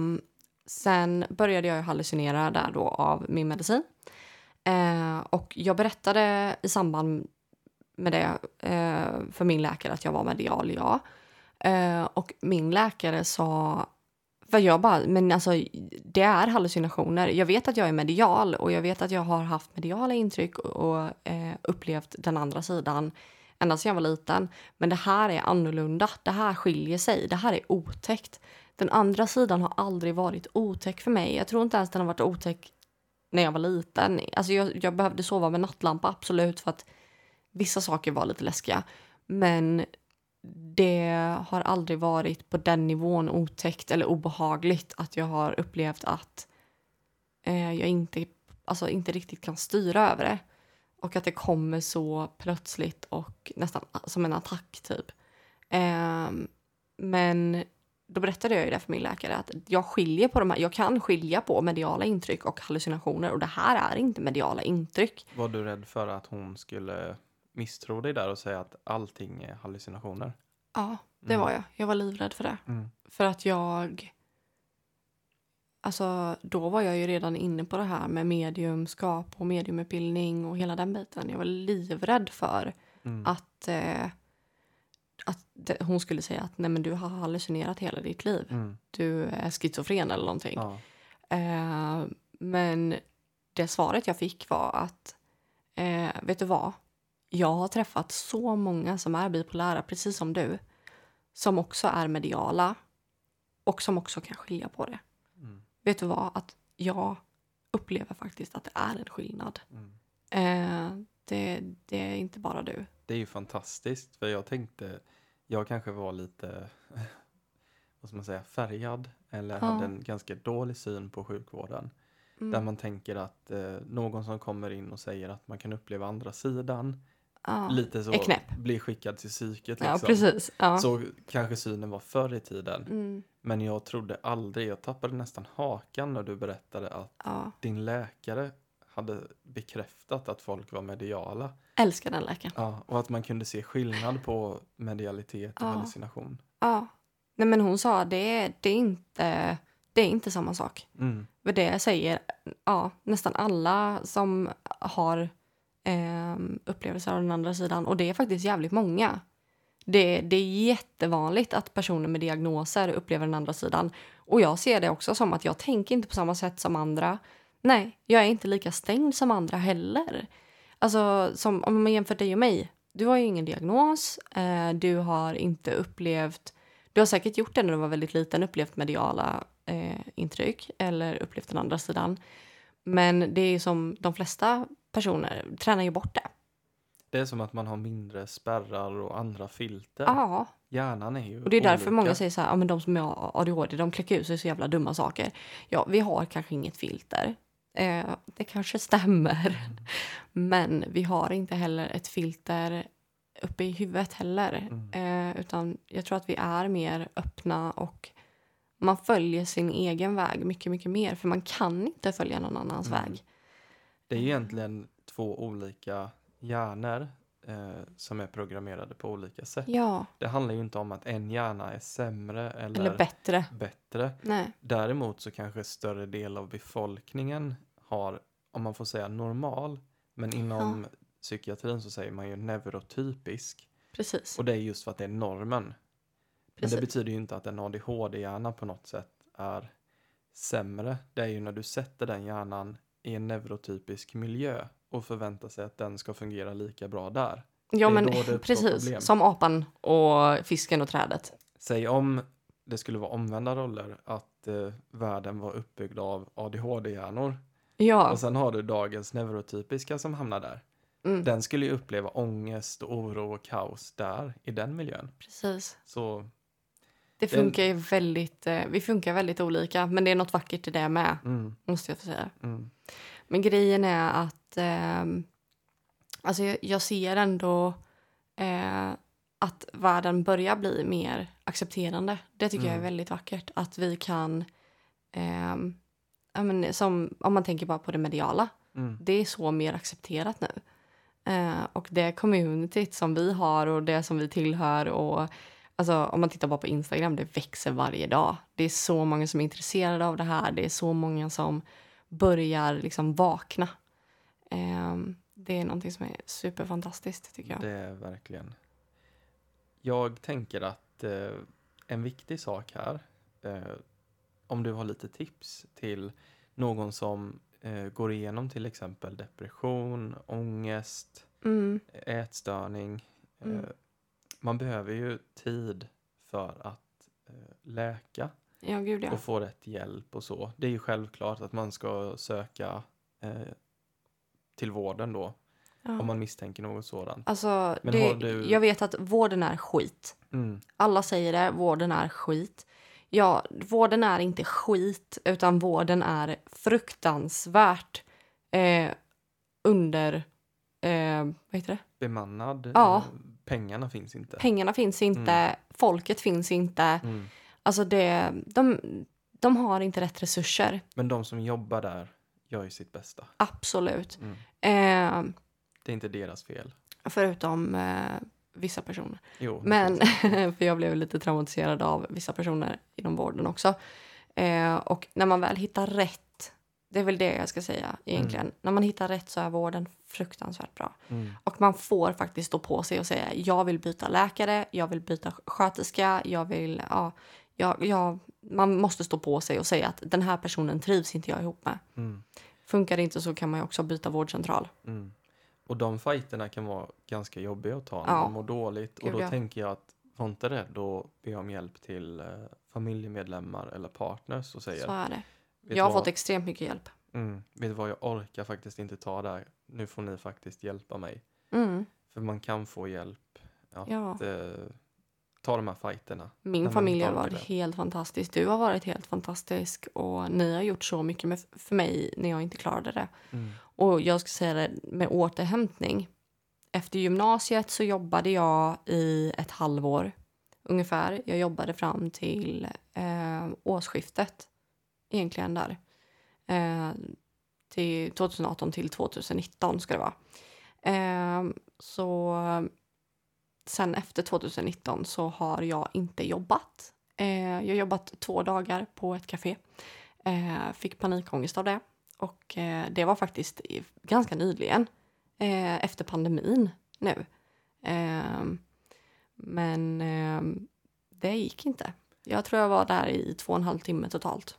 sen började jag ju hallucinera där då av min medicin. Eh, och jag berättade i samband med det eh, för min läkare att jag var medial, ja. Eh, och min läkare sa... För jag bara, men alltså det är hallucinationer. Jag vet att jag är medial och jag vet att jag har haft mediala intryck och, och eh, upplevt den andra sidan ända sedan jag var liten. Men det här är annorlunda. Det här skiljer sig. Det här är otäckt. Den andra sidan har aldrig varit otäck för mig. Jag tror inte ens den har varit otäck när jag var liten. Alltså jag, jag behövde sova med nattlampa, absolut, för att vissa saker var lite läskiga. Men det har aldrig varit på den nivån otäckt eller obehagligt att jag har upplevt att eh, jag inte, alltså inte riktigt kan styra över det. Och att det kommer så plötsligt och nästan som en attack typ. Eh, men då berättade jag ju det för min läkare att jag skiljer på de här. Jag kan skilja på mediala intryck och hallucinationer och det här är inte mediala intryck. Var du rädd för att hon skulle misstro dig där och säga att allting är hallucinationer? Ja, det Mm. var jag. Jag var livrädd för det. Mm. För att jag... Alltså, då var jag ju redan inne på det här med mediumskap och mediumutbildning och hela den biten. Jag var livrädd för Mm. att, eh, att det, hon skulle säga att nej men du har hallucinerat hela ditt liv. Mm. Du är schizofren eller någonting. Ja. Eh, men det svaret jag fick var att, eh, vet du vad? Jag har träffat så många som är bipolära, precis som du, som också är mediala och som också kan skilja på det. Mm. Vet du vad? Att jag upplever faktiskt att det är en skillnad. Mm. Eh, det, det är inte bara du. Det är ju fantastiskt för jag tänkte, jag kanske var lite, vad ska man säga, färgad eller Ja. hade en ganska dålig syn på sjukvården. Mm. Där man tänker att eh, någon som kommer in och säger att man kan uppleva andra sidan, ja. lite så blir skickad till psyket ja, liksom. precis. Ja. Så kanske synen var förr i tiden. Mm, Men jag trodde aldrig, jag tappade nästan hakan när du berättade att din läkare hade bekräftat att folk var mediala. Älskar den läkaren. Ja, och att man kunde se skillnad på medialitet och Ja. hallucination. Ja. Nej, men hon sa det, det, är inte, det är inte samma sak. Mm. För det säger ja, nästan alla som har eh, upplevelser av den andra sidan. Och det är faktiskt jävligt många. Det, det är jättevanligt att personer med diagnoser upplever den andra sidan. Och jag ser det också som att jag tänker inte på samma sätt som andra. Nej, jag är inte lika stängd som andra heller. Alltså, som, om man jämför dig och mig. Du har ju ingen diagnos. Eh, du har inte upplevt... Du har säkert gjort det när du var väldigt liten, upplevt mediala eh, intryck eller upplevt den andra sidan. Men det är som de flesta personer tränar ju bort det. Det är som att man har mindre spärrar och andra filter. Ja, Hjärnan är ju och det är därför olika. många säger så här, ja men de som har ADHD, de kläcker ut sig så jävla dumma saker. Ja, vi har kanske inget filter. Eh, det kanske stämmer. Men vi har inte heller ett filter uppe i huvudet heller. Eh, utan jag tror att vi är mer öppna och man följer sin egen väg mycket, mycket mer. För man kan inte följa någon annans Mm. väg. Det är ju egentligen två olika hjärnor eh, som är programmerade på olika sätt. Ja, Det handlar ju inte om att en hjärna är sämre eller, eller bättre. bättre. Nej. Däremot så kanske större del av befolkningen har, om man får säga normal, men inom psykiatrin så säger man ju neurotypisk. Precis. Och det är just för att det är normen. Men Precis. det betyder ju inte att en ADHD-hjärna på något sätt är sämre. Det är ju när du sätter den hjärnan i en neurotypisk miljö och förväntar sig att den ska fungera lika bra där. Ja, men precis. problem. Som apan och fisken och trädet. Säg om det skulle vara omvända roller, att eh, världen var uppbyggd av ADHD-hjärnor Ja, och sen har du dagens neurotypiska som hamnar där. mm, Den skulle ju uppleva ångest och oro och kaos där, i den miljön. precis. Så, Det funkar ju väldigt, eh, vi funkar väldigt olika, men det är något vackert i det med, mm, måste jag få säga. mm, Men grejen är att ehm, alltså jag, jag ser ändå eh, att världen börjar bli mer accepterande. Det tycker jag är Mm. väldigt vackert. Att vi kan, ja, men som, om man tänker bara på det mediala, mm, det är så mer accepterat nu. Eh, och det communityt som vi har och det som vi tillhör och alltså, om man tittar bara på Instagram, det växer varje dag. Det är så många som är intresserade av det här. Det är så många som börjar liksom vakna. Eh, det är någonting som är superfantastiskt tycker jag. det är verkligen. Jag tänker att eh, en viktig sak här, eh, om du har lite tips till någon som eh, går igenom till exempel depression, ångest, Mm, ätstörning. Mm. Eh, man behöver ju tid för att eh, läka ja, gud ja. och få rätt hjälp och så. Det är ju självklart att man ska söka eh, till vården då, ja. om man misstänker något sådant. Alltså, Men det, du- jag vet att vården är skit. Mm. Alla säger det, vården är skit. Ja, vården är inte skit, utan vården är fruktansvärt eh, under... Eh, vad heter det? Bemannad. Ja. Pengarna finns inte. Pengarna finns inte, folket finns inte. Mm. Alltså det, de, de har inte rätt resurser. Men de som jobbar där gör ju sitt bästa. Absolut. Mm. Eh, Det är inte deras fel. förutom eh, vissa personer. Jo, Men, för jag blev lite traumatiserad av vissa personer inom vården också. Eh, och när man väl hittar rätt, det är väl det jag ska säga egentligen. När man hittar rätt så är vården fruktansvärt bra. Mm. Och man får faktiskt stå på sig och säga jag vill byta läkare, jag vill byta sköterska, jag vill, ja, jag, jag, man måste stå på sig och säga att den här personen trivs inte jag ihop med. Mm. Funkar det inte så kan man också byta vårdcentral. Mm. Och de fighterna kan vara ganska jobbiga att ta när Ja. man mår dåligt. Och Gud, då ja. tänker jag att var inte rädd att be om hjälp till eh, familjemedlemmar eller partners och säger. Vet Jag har vad? fått extremt mycket hjälp. Mm, vet du vad, jag orkar faktiskt inte ta det här. Nu får ni faktiskt hjälpa mig. Mm, För man kan få hjälp att ja. eh, ta de här fighterna. Min familj har varit helt fantastisk. Du har varit helt fantastisk och ni har gjort så mycket med, för mig när jag inte klarade det. Mm. Och jag ska säga det med återhämtning. Efter gymnasiet så jobbade jag i ett halvår ungefär. Jag jobbade fram till eh, årsskiftet egentligen där. Eh, till 2018 till 2019 ska det vara. Eh, så sen efter 2019 så har jag inte jobbat. Eh, jag har jobbat två dagar på ett café. Eh, fick panikångest av det. Och eh, det var faktiskt i- ganska nyligen. Eh, efter pandemin nu. Eh, men eh, det gick inte. Jag tror jag var där i två och en halv timme totalt.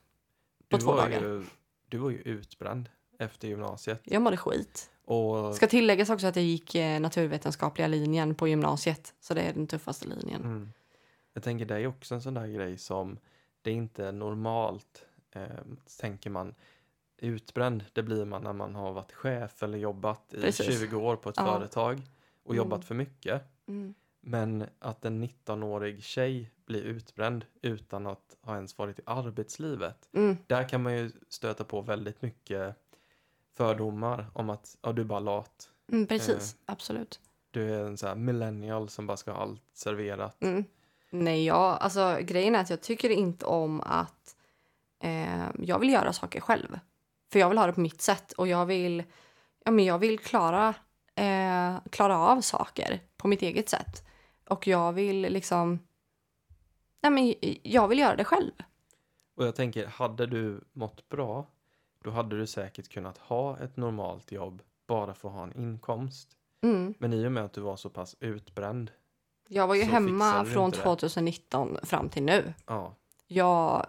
På Du, två var dagar. ju, du var ju utbränd efter gymnasiet. Jag mådde skit. Och, Ska tilläggas också att jag gick eh, naturvetenskapliga linjen på gymnasiet. Så det är den tuffaste linjen. mm, jag tänker det är också en sån där grej som det är inte normalt, eh, tänker man. Utbränd, det blir man när man har varit chef eller jobbat i Precis. 20 år på ett Ja. företag och Mm. jobbat för mycket. Mm. Men att en 19-årig tjej blir utbränd utan att ha ens varit i arbetslivet. Mm. Där kan man ju stöta på väldigt mycket fördomar om att ja, du är bara lat. Mm, precis, absolut. Du är en sån här millennial som bara ska ha allt serverat. Mm. Nej, jag, alltså grejen är att jag tycker inte om att eh, jag vill göra saker själv. För jag vill ha det på mitt sätt och jag vill, ja, men jag vill klara, eh, klara av saker på mitt eget sätt. Och jag vill liksom, nej men jag vill göra det själv. Och jag tänker, hade du mått bra, då hade du säkert kunnat ha ett normalt jobb bara för att ha en inkomst. Mm. Men i och med att du var så pass utbränd, Jag var ju hemma från inte det. 2019 fram till nu. ja, Jag,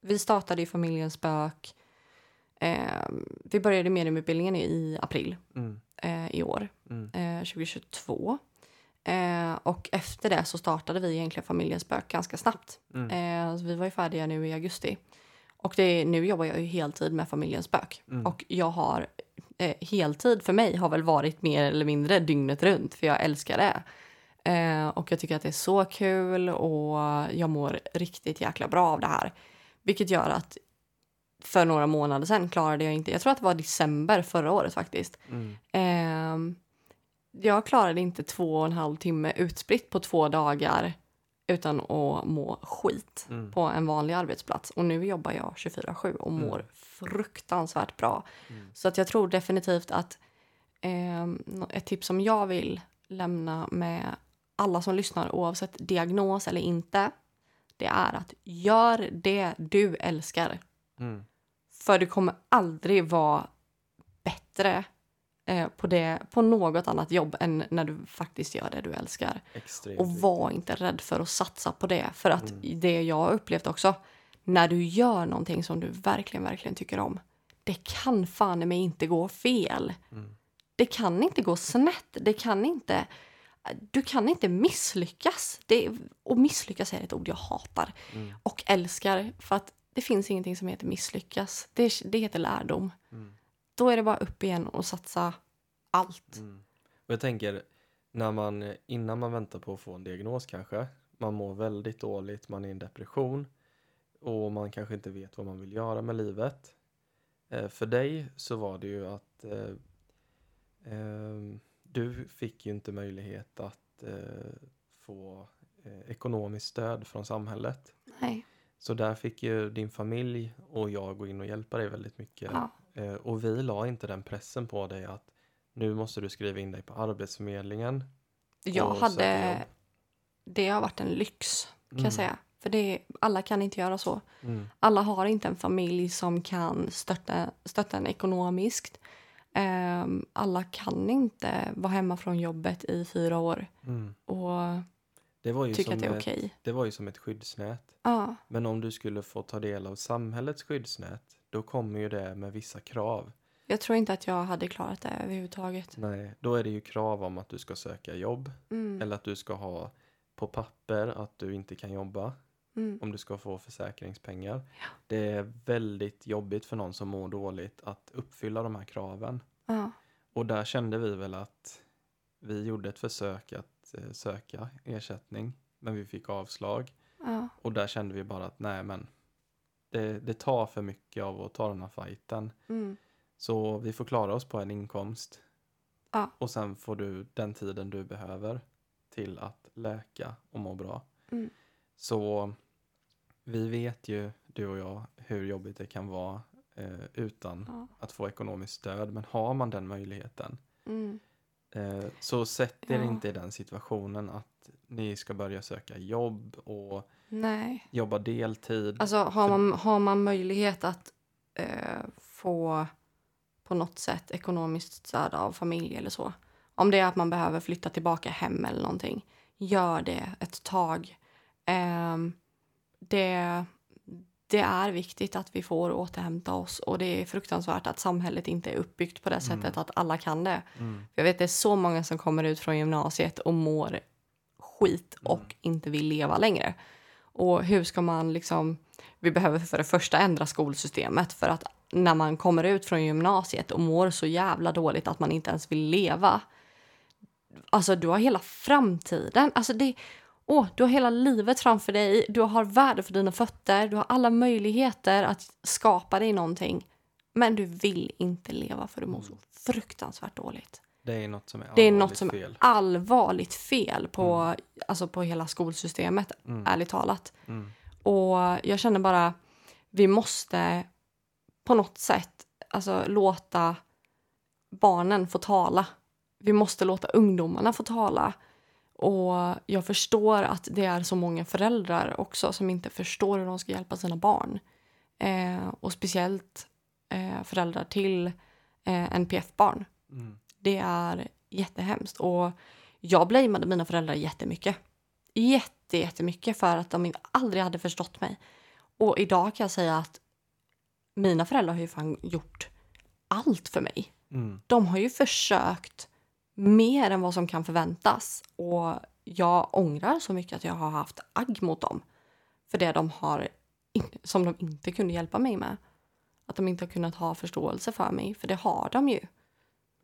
vi startade i Familjens spök. Eh, vi började mediumutbildningen i april mm, eh, i år, mm, eh, 2022. Eh, och efter det så startade vi egentligen Familjens spök ganska snabbt. mm, Eh, vi var ju färdiga nu i augusti. Och det, nu jobbar jag ju heltid med Familjens spök. mm. Och jag har eh, heltid för mig har väl varit mer eller mindre dygnet runt för jag älskar det. Eh, och jag tycker att det är så kul och jag mår riktigt jäkla bra av det här. Vilket gör att för några månader sedan klarade jag inte, jag tror att det var december förra året faktiskt. Mm, Eh, jag klarade inte två och en halv timme utspritt på två dagar utan att må skit mm, på en vanlig arbetsplats. Och nu jobbar jag 24-7 och mår Mm. fruktansvärt bra. mm, Så att jag tror definitivt att eh, ett tips som jag vill lämna med alla som lyssnar oavsett diagnos eller inte. Det är att gör det du älskar. mm, För du kommer aldrig vara bättre eh, på, det, på något annat jobb än när du faktiskt gör det du älskar. extremt Och var inte rädd för att satsa på det. För att Mm. det jag har upplevt också, när du gör någonting som du verkligen, verkligen tycker om, det kan fan mig inte gå fel. Mm, Det kan inte gå snett. Det kan inte... Du kan inte misslyckas. Det, och misslyckas är ett ord jag hatar mm, och älskar. För att det finns ingenting som heter misslyckas. Det, det heter lärdom. mm. Då är det bara upp igen och satsa allt. Mm. Och jag tänker, när man, innan man väntar på att få en diagnos kanske, man mår väldigt dåligt, man är i en depression och man kanske inte vet vad man vill göra med livet. Eh, för dig så var det ju att eh, eh, du fick ju inte möjlighet att eh, få eh, ekonomiskt stöd från samhället. Nej. Så där fick ju din familj och jag gå in och hjälpa dig väldigt mycket. Ja. Eh, och vi la inte den pressen på dig att nu måste du skriva in dig på Arbetsförmedlingen. Jag hade... Det har varit en lyx, kan Mm. jag säga. För det, alla kan inte göra så. Mm. Alla har inte en familj som kan stötta, stötta en ekonomiskt. Ehm, alla kan inte vara hemma från jobbet i fyra år Mm. och tycka att det är okej. det var ju som ett skyddsnät. Ja, Men om du skulle få ta del av samhällets skyddsnät, då kommer ju det med vissa krav. jag tror inte att jag hade klarat det överhuvudtaget. Nej, då är det ju krav om att du ska söka jobb Mm, eller att du ska ha på papper att du inte kan jobba mm, om du ska få försäkringspengar. Det är väldigt jobbigt för någon som mår dåligt att uppfylla de här kraven. ja, Och där kände vi väl att vi gjorde ett försök att eh, söka ersättning, men vi fick avslag. ja, Och där kände vi bara att nej men det, det tar för mycket av att ta den här fighten. mm, Så vi får klara oss på en inkomst. Ja. Och sen får du den tiden du behöver till att läka och må bra. Mm. Så vi vet ju, du och jag, hur jobbigt det kan vara eh, utan ja, att få ekonomiskt stöd. Men har man den möjligheten mm, eh, så sätt er Ja. inte i den situationen att ni ska börja söka jobb och nej. jobba deltid. Alltså har man, har man möjlighet att eh, få på något sätt ekonomiskt stöd av familj eller så. Om det är att man behöver flytta tillbaka hem eller någonting. Gör det ett tag. Ehm, det, det är viktigt att vi får återhämta oss och det är fruktansvärt att samhället inte är uppbyggt på det sättet att alla kan det. Mm. Jag vet det är så många som kommer ut från gymnasiet och mår skit och inte vill leva längre. Och hur ska man liksom... Vi behöver för det första ändra skolsystemet för att när man kommer ut från gymnasiet och mår så jävla dåligt att man inte ens vill leva. Alltså du har hela framtiden. Alltså det, åh, du har hela livet framför dig. Du har värde för dina fötter. Du har alla möjligheter att skapa dig någonting. Men du vill inte leva för du mår så fruktansvärt dåligt. Det är något som är Det är allvarligt något som fel. allvarligt fel på, alltså på hela skolsystemet, Mm. ärligt talat. Mm. Och jag känner bara, vi måste på något sätt alltså, låta barnen få tala. Vi måste låta ungdomarna få tala. Och jag förstår att det är så många föräldrar också som inte förstår hur de ska hjälpa sina barn. Eh, och speciellt eh, föräldrar till eh, NPF-barn. Mm. Det är jättehemskt. Och jag blameade mina föräldrar jättemycket. Jätte, jättemycket för att de aldrig hade förstått mig. Och idag kan jag säga att mina föräldrar har ju fan gjort allt för mig. Mm. De har ju försökt mer än vad som kan förväntas. Och jag ångrar så mycket att jag har haft agg mot dem. För det de har, som de inte kunde hjälpa mig med. Att de inte har kunnat ha förståelse för mig. För det har de ju.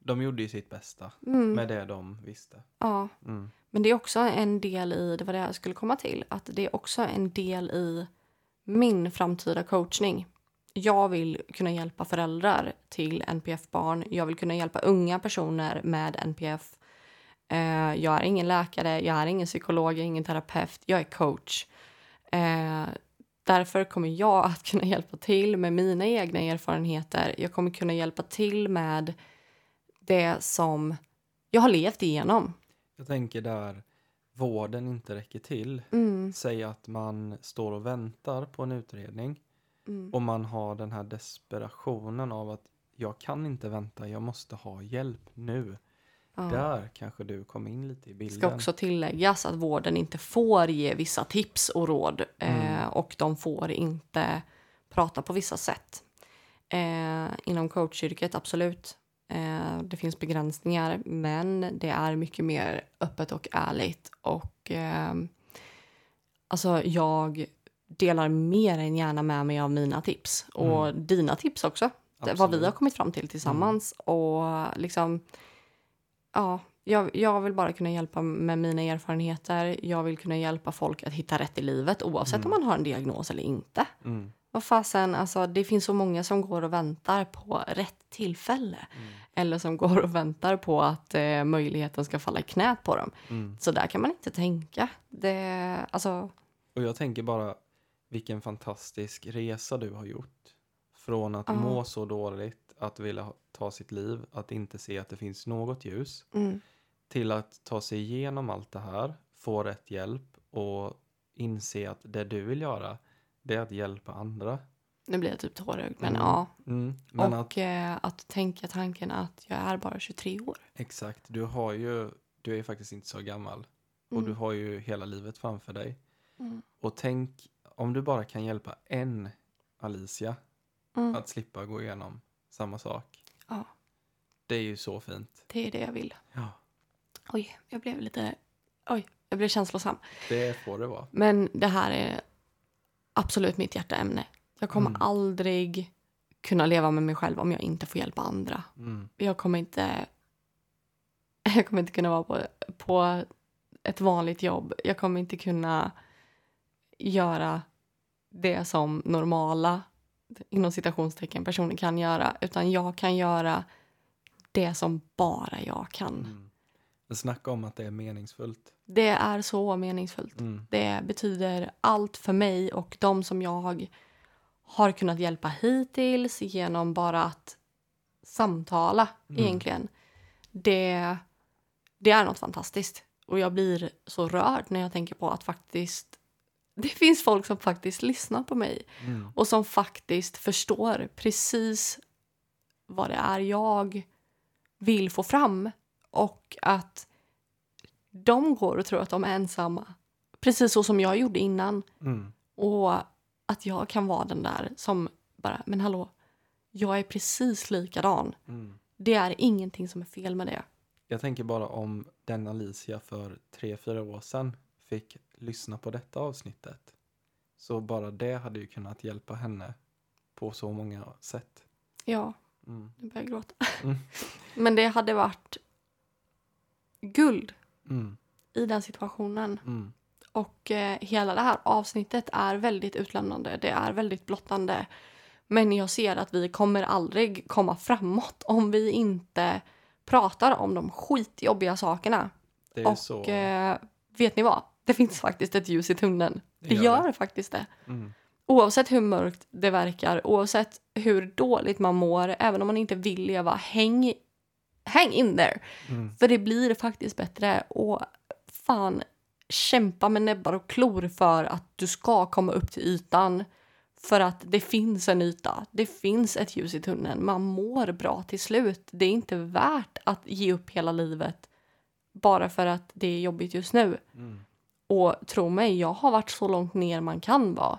De gjorde ju sitt bästa Mm. med det de visste. Ja, Mm. men det är också en del i, det var det jag skulle komma till, att det är också en del i min framtida coachning. Jag vill kunna hjälpa föräldrar till NPF-barn. Jag vill kunna hjälpa unga personer med NPF. Eh, jag är ingen läkare, jag är ingen psykolog, jag är ingen terapeut. Jag är coach. Eh, därför kommer jag att kunna hjälpa till med mina egna erfarenheter. Jag kommer kunna hjälpa till med det som jag har levt igenom. Jag tänker där vården inte räcker till. Mm, Säg att man står och väntar på en utredning mm. och man har den här desperationen av att jag kan inte vänta, jag måste ha hjälp nu. Ja. Där kanske du kom in lite i bilden. ska också tilläggas att vården inte får ge vissa tips och råd eh, Mm. och de får inte prata på vissa sätt. Eh, inom coachyrket, absolut. Eh, det finns begränsningar, men det är mycket mer öppet och ärligt. Och eh, alltså jag delar mer än gärna med mig av mina tips och dina tips också. Det- Vad vi har Absolut. kommit fram till tillsammans. Och liksom, ja, Jag, jag vill bara kunna hjälpa med mina erfarenheter. Jag vill kunna hjälpa folk att hitta rätt i livet oavsett om man har en diagnos eller inte. Mm. Vad fasen, alltså det finns så många som går och väntar på rätt tillfälle. Eller som går och väntar på att eh, möjligheten ska falla i knät på dem. Mm. Så där kan man inte tänka. Det, alltså, Och jag tänker bara vilken fantastisk resa du har gjort. Från att Ja. må så dåligt, att vilja ta sitt liv, att inte se att det finns något ljus. mm, Till att ta sig igenom allt det här, få rätt hjälp och inse att det du vill göra, det är att hjälpa andra. nu blir jag typ tårögd, men Mm. ja. Mm. Men och att, eh, att tänka tanken att jag är bara 23 år. exakt, du har ju, du är faktiskt inte så gammal. Och Mm. du har ju hela livet framför dig. Mm. Och tänk om du bara kan hjälpa en Alicia Mm. att slippa gå igenom samma sak. Ja. Det är ju så fint. Det är det jag vill. Ja, Oj, jag blev lite... Oj, jag blev känslosam. det får det vara. Men det här är absolut mitt hjärtaämne. Jag kommer Mm. aldrig kunna leva med mig själv om jag inte får hjälpa andra. Mm. Jag kommer inte... Jag kommer inte kunna vara på, på ett vanligt jobb. Jag kommer inte kunna göra det som normala inom citationstecken personer kan göra. Utan jag kan göra det som bara jag kan. Mm. Men snacka om att det är meningsfullt. Det är så meningsfullt. Mm. Det betyder allt för mig och de som jag har kunnat hjälpa hittills genom bara att samtala Mm. egentligen. Det, det är något fantastiskt. Och jag blir så rörd när jag tänker på att faktiskt det finns folk som faktiskt lyssnar på mig Mm. och som faktiskt förstår precis vad det är jag vill få fram och att de går och tror att de är ensamma. Precis så som jag gjorde innan. Mm. Och att jag kan vara den där som bara, men hallå, jag är precis likadan. Mm. Det är ingenting som är fel med det. Jag tänker bara om den Alicia för tre, fyra år sedan fick lyssna på detta avsnittet. Så bara det hade ju kunnat hjälpa henne på så många sätt. Ja, Mm. nu börjar jag gråta. Mm. Men det hade varit guld Mm. i den situationen. Mm. Och eh, hela det här avsnittet är väldigt utlämnande. Det är väldigt blottande. Men jag ser att vi kommer aldrig komma framåt om vi inte pratar om de skitjobbiga sakerna. Och så. eh, vet ni vad? Det finns faktiskt ett ljus i tunneln. Det Det gör gör det. faktiskt det. Mm. Oavsett hur mörkt det verkar, oavsett hur dåligt man mår, även om man inte vill leva, häng, häng in there. Mm. För det blir faktiskt bättre. Och fan, kämpa med näbbar och klor för att du ska komma upp till ytan. För att det finns en yta. Det finns ett ljus i tunneln. Man mår bra till slut. Det är inte värt att ge upp hela livet bara för att det är jobbigt just nu. Mm. Och tro mig, jag har varit så långt ner man kan vara.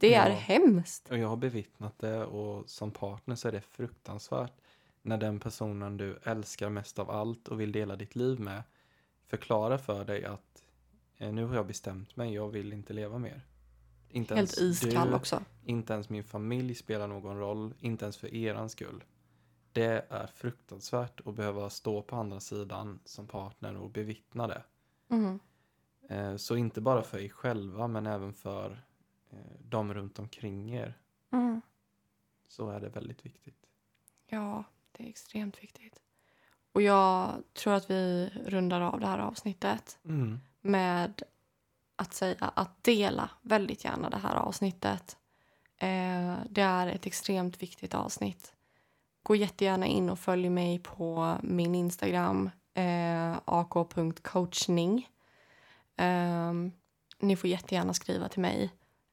Det är Ja. hemskt. Och jag har bevittnat det och som partner så är det fruktansvärt när den personen du älskar mest av allt och vill dela ditt liv med förklarar för dig att eh, nu har jag bestämt mig, jag vill inte leva mer. Inte Helt ens iskall du, också. inte ens min familj spelar någon roll, inte ens för eran skull. Det är fruktansvärt att behöva stå på andra sidan som partner och bevittna det. Mm. Så inte bara för er själva men även för eh, de runt omkring er Mm. så är det väldigt viktigt. Ja, det är extremt viktigt. Och jag tror att vi rundar av det här avsnittet Mm. med att säga att dela väldigt gärna det här avsnittet. Eh, det är ett extremt viktigt avsnitt. Gå jättegärna in och följ mig på min Instagram, eh, ak.coachning. Eh, ni får jättegärna skriva till mig.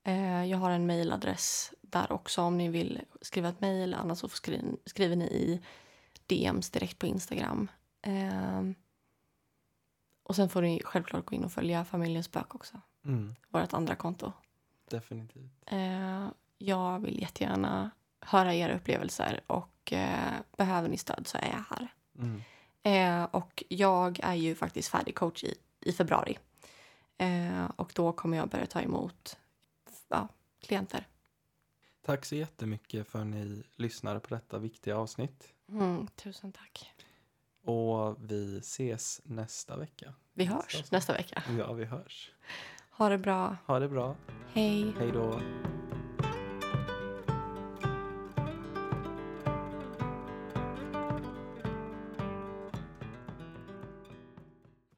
Eh, jag har en mailadress där också om ni vill skriva ett mejl. Annars så skri- skriver ni i DMs direkt på Instagram. Eh, och sen får ni självklart gå in och följa Familjens spök också. Mm. Vårt andra konto. Definitivt. Eh, jag vill jättegärna höra era upplevelser och eh, behöver ni stöd så är jag här. Mm. Eh, och jag är ju faktiskt färdig coach i, i februari. Eh, och då kommer jag börja ta emot ja, klienter. Tack så jättemycket för att ni lyssnade på detta viktiga avsnitt. Mm, tusen tack. Och vi ses nästa vecka. Vi hörs nästa vecka. Ja, vi hörs. Ha det bra. Ha det bra. Hej. Hej då.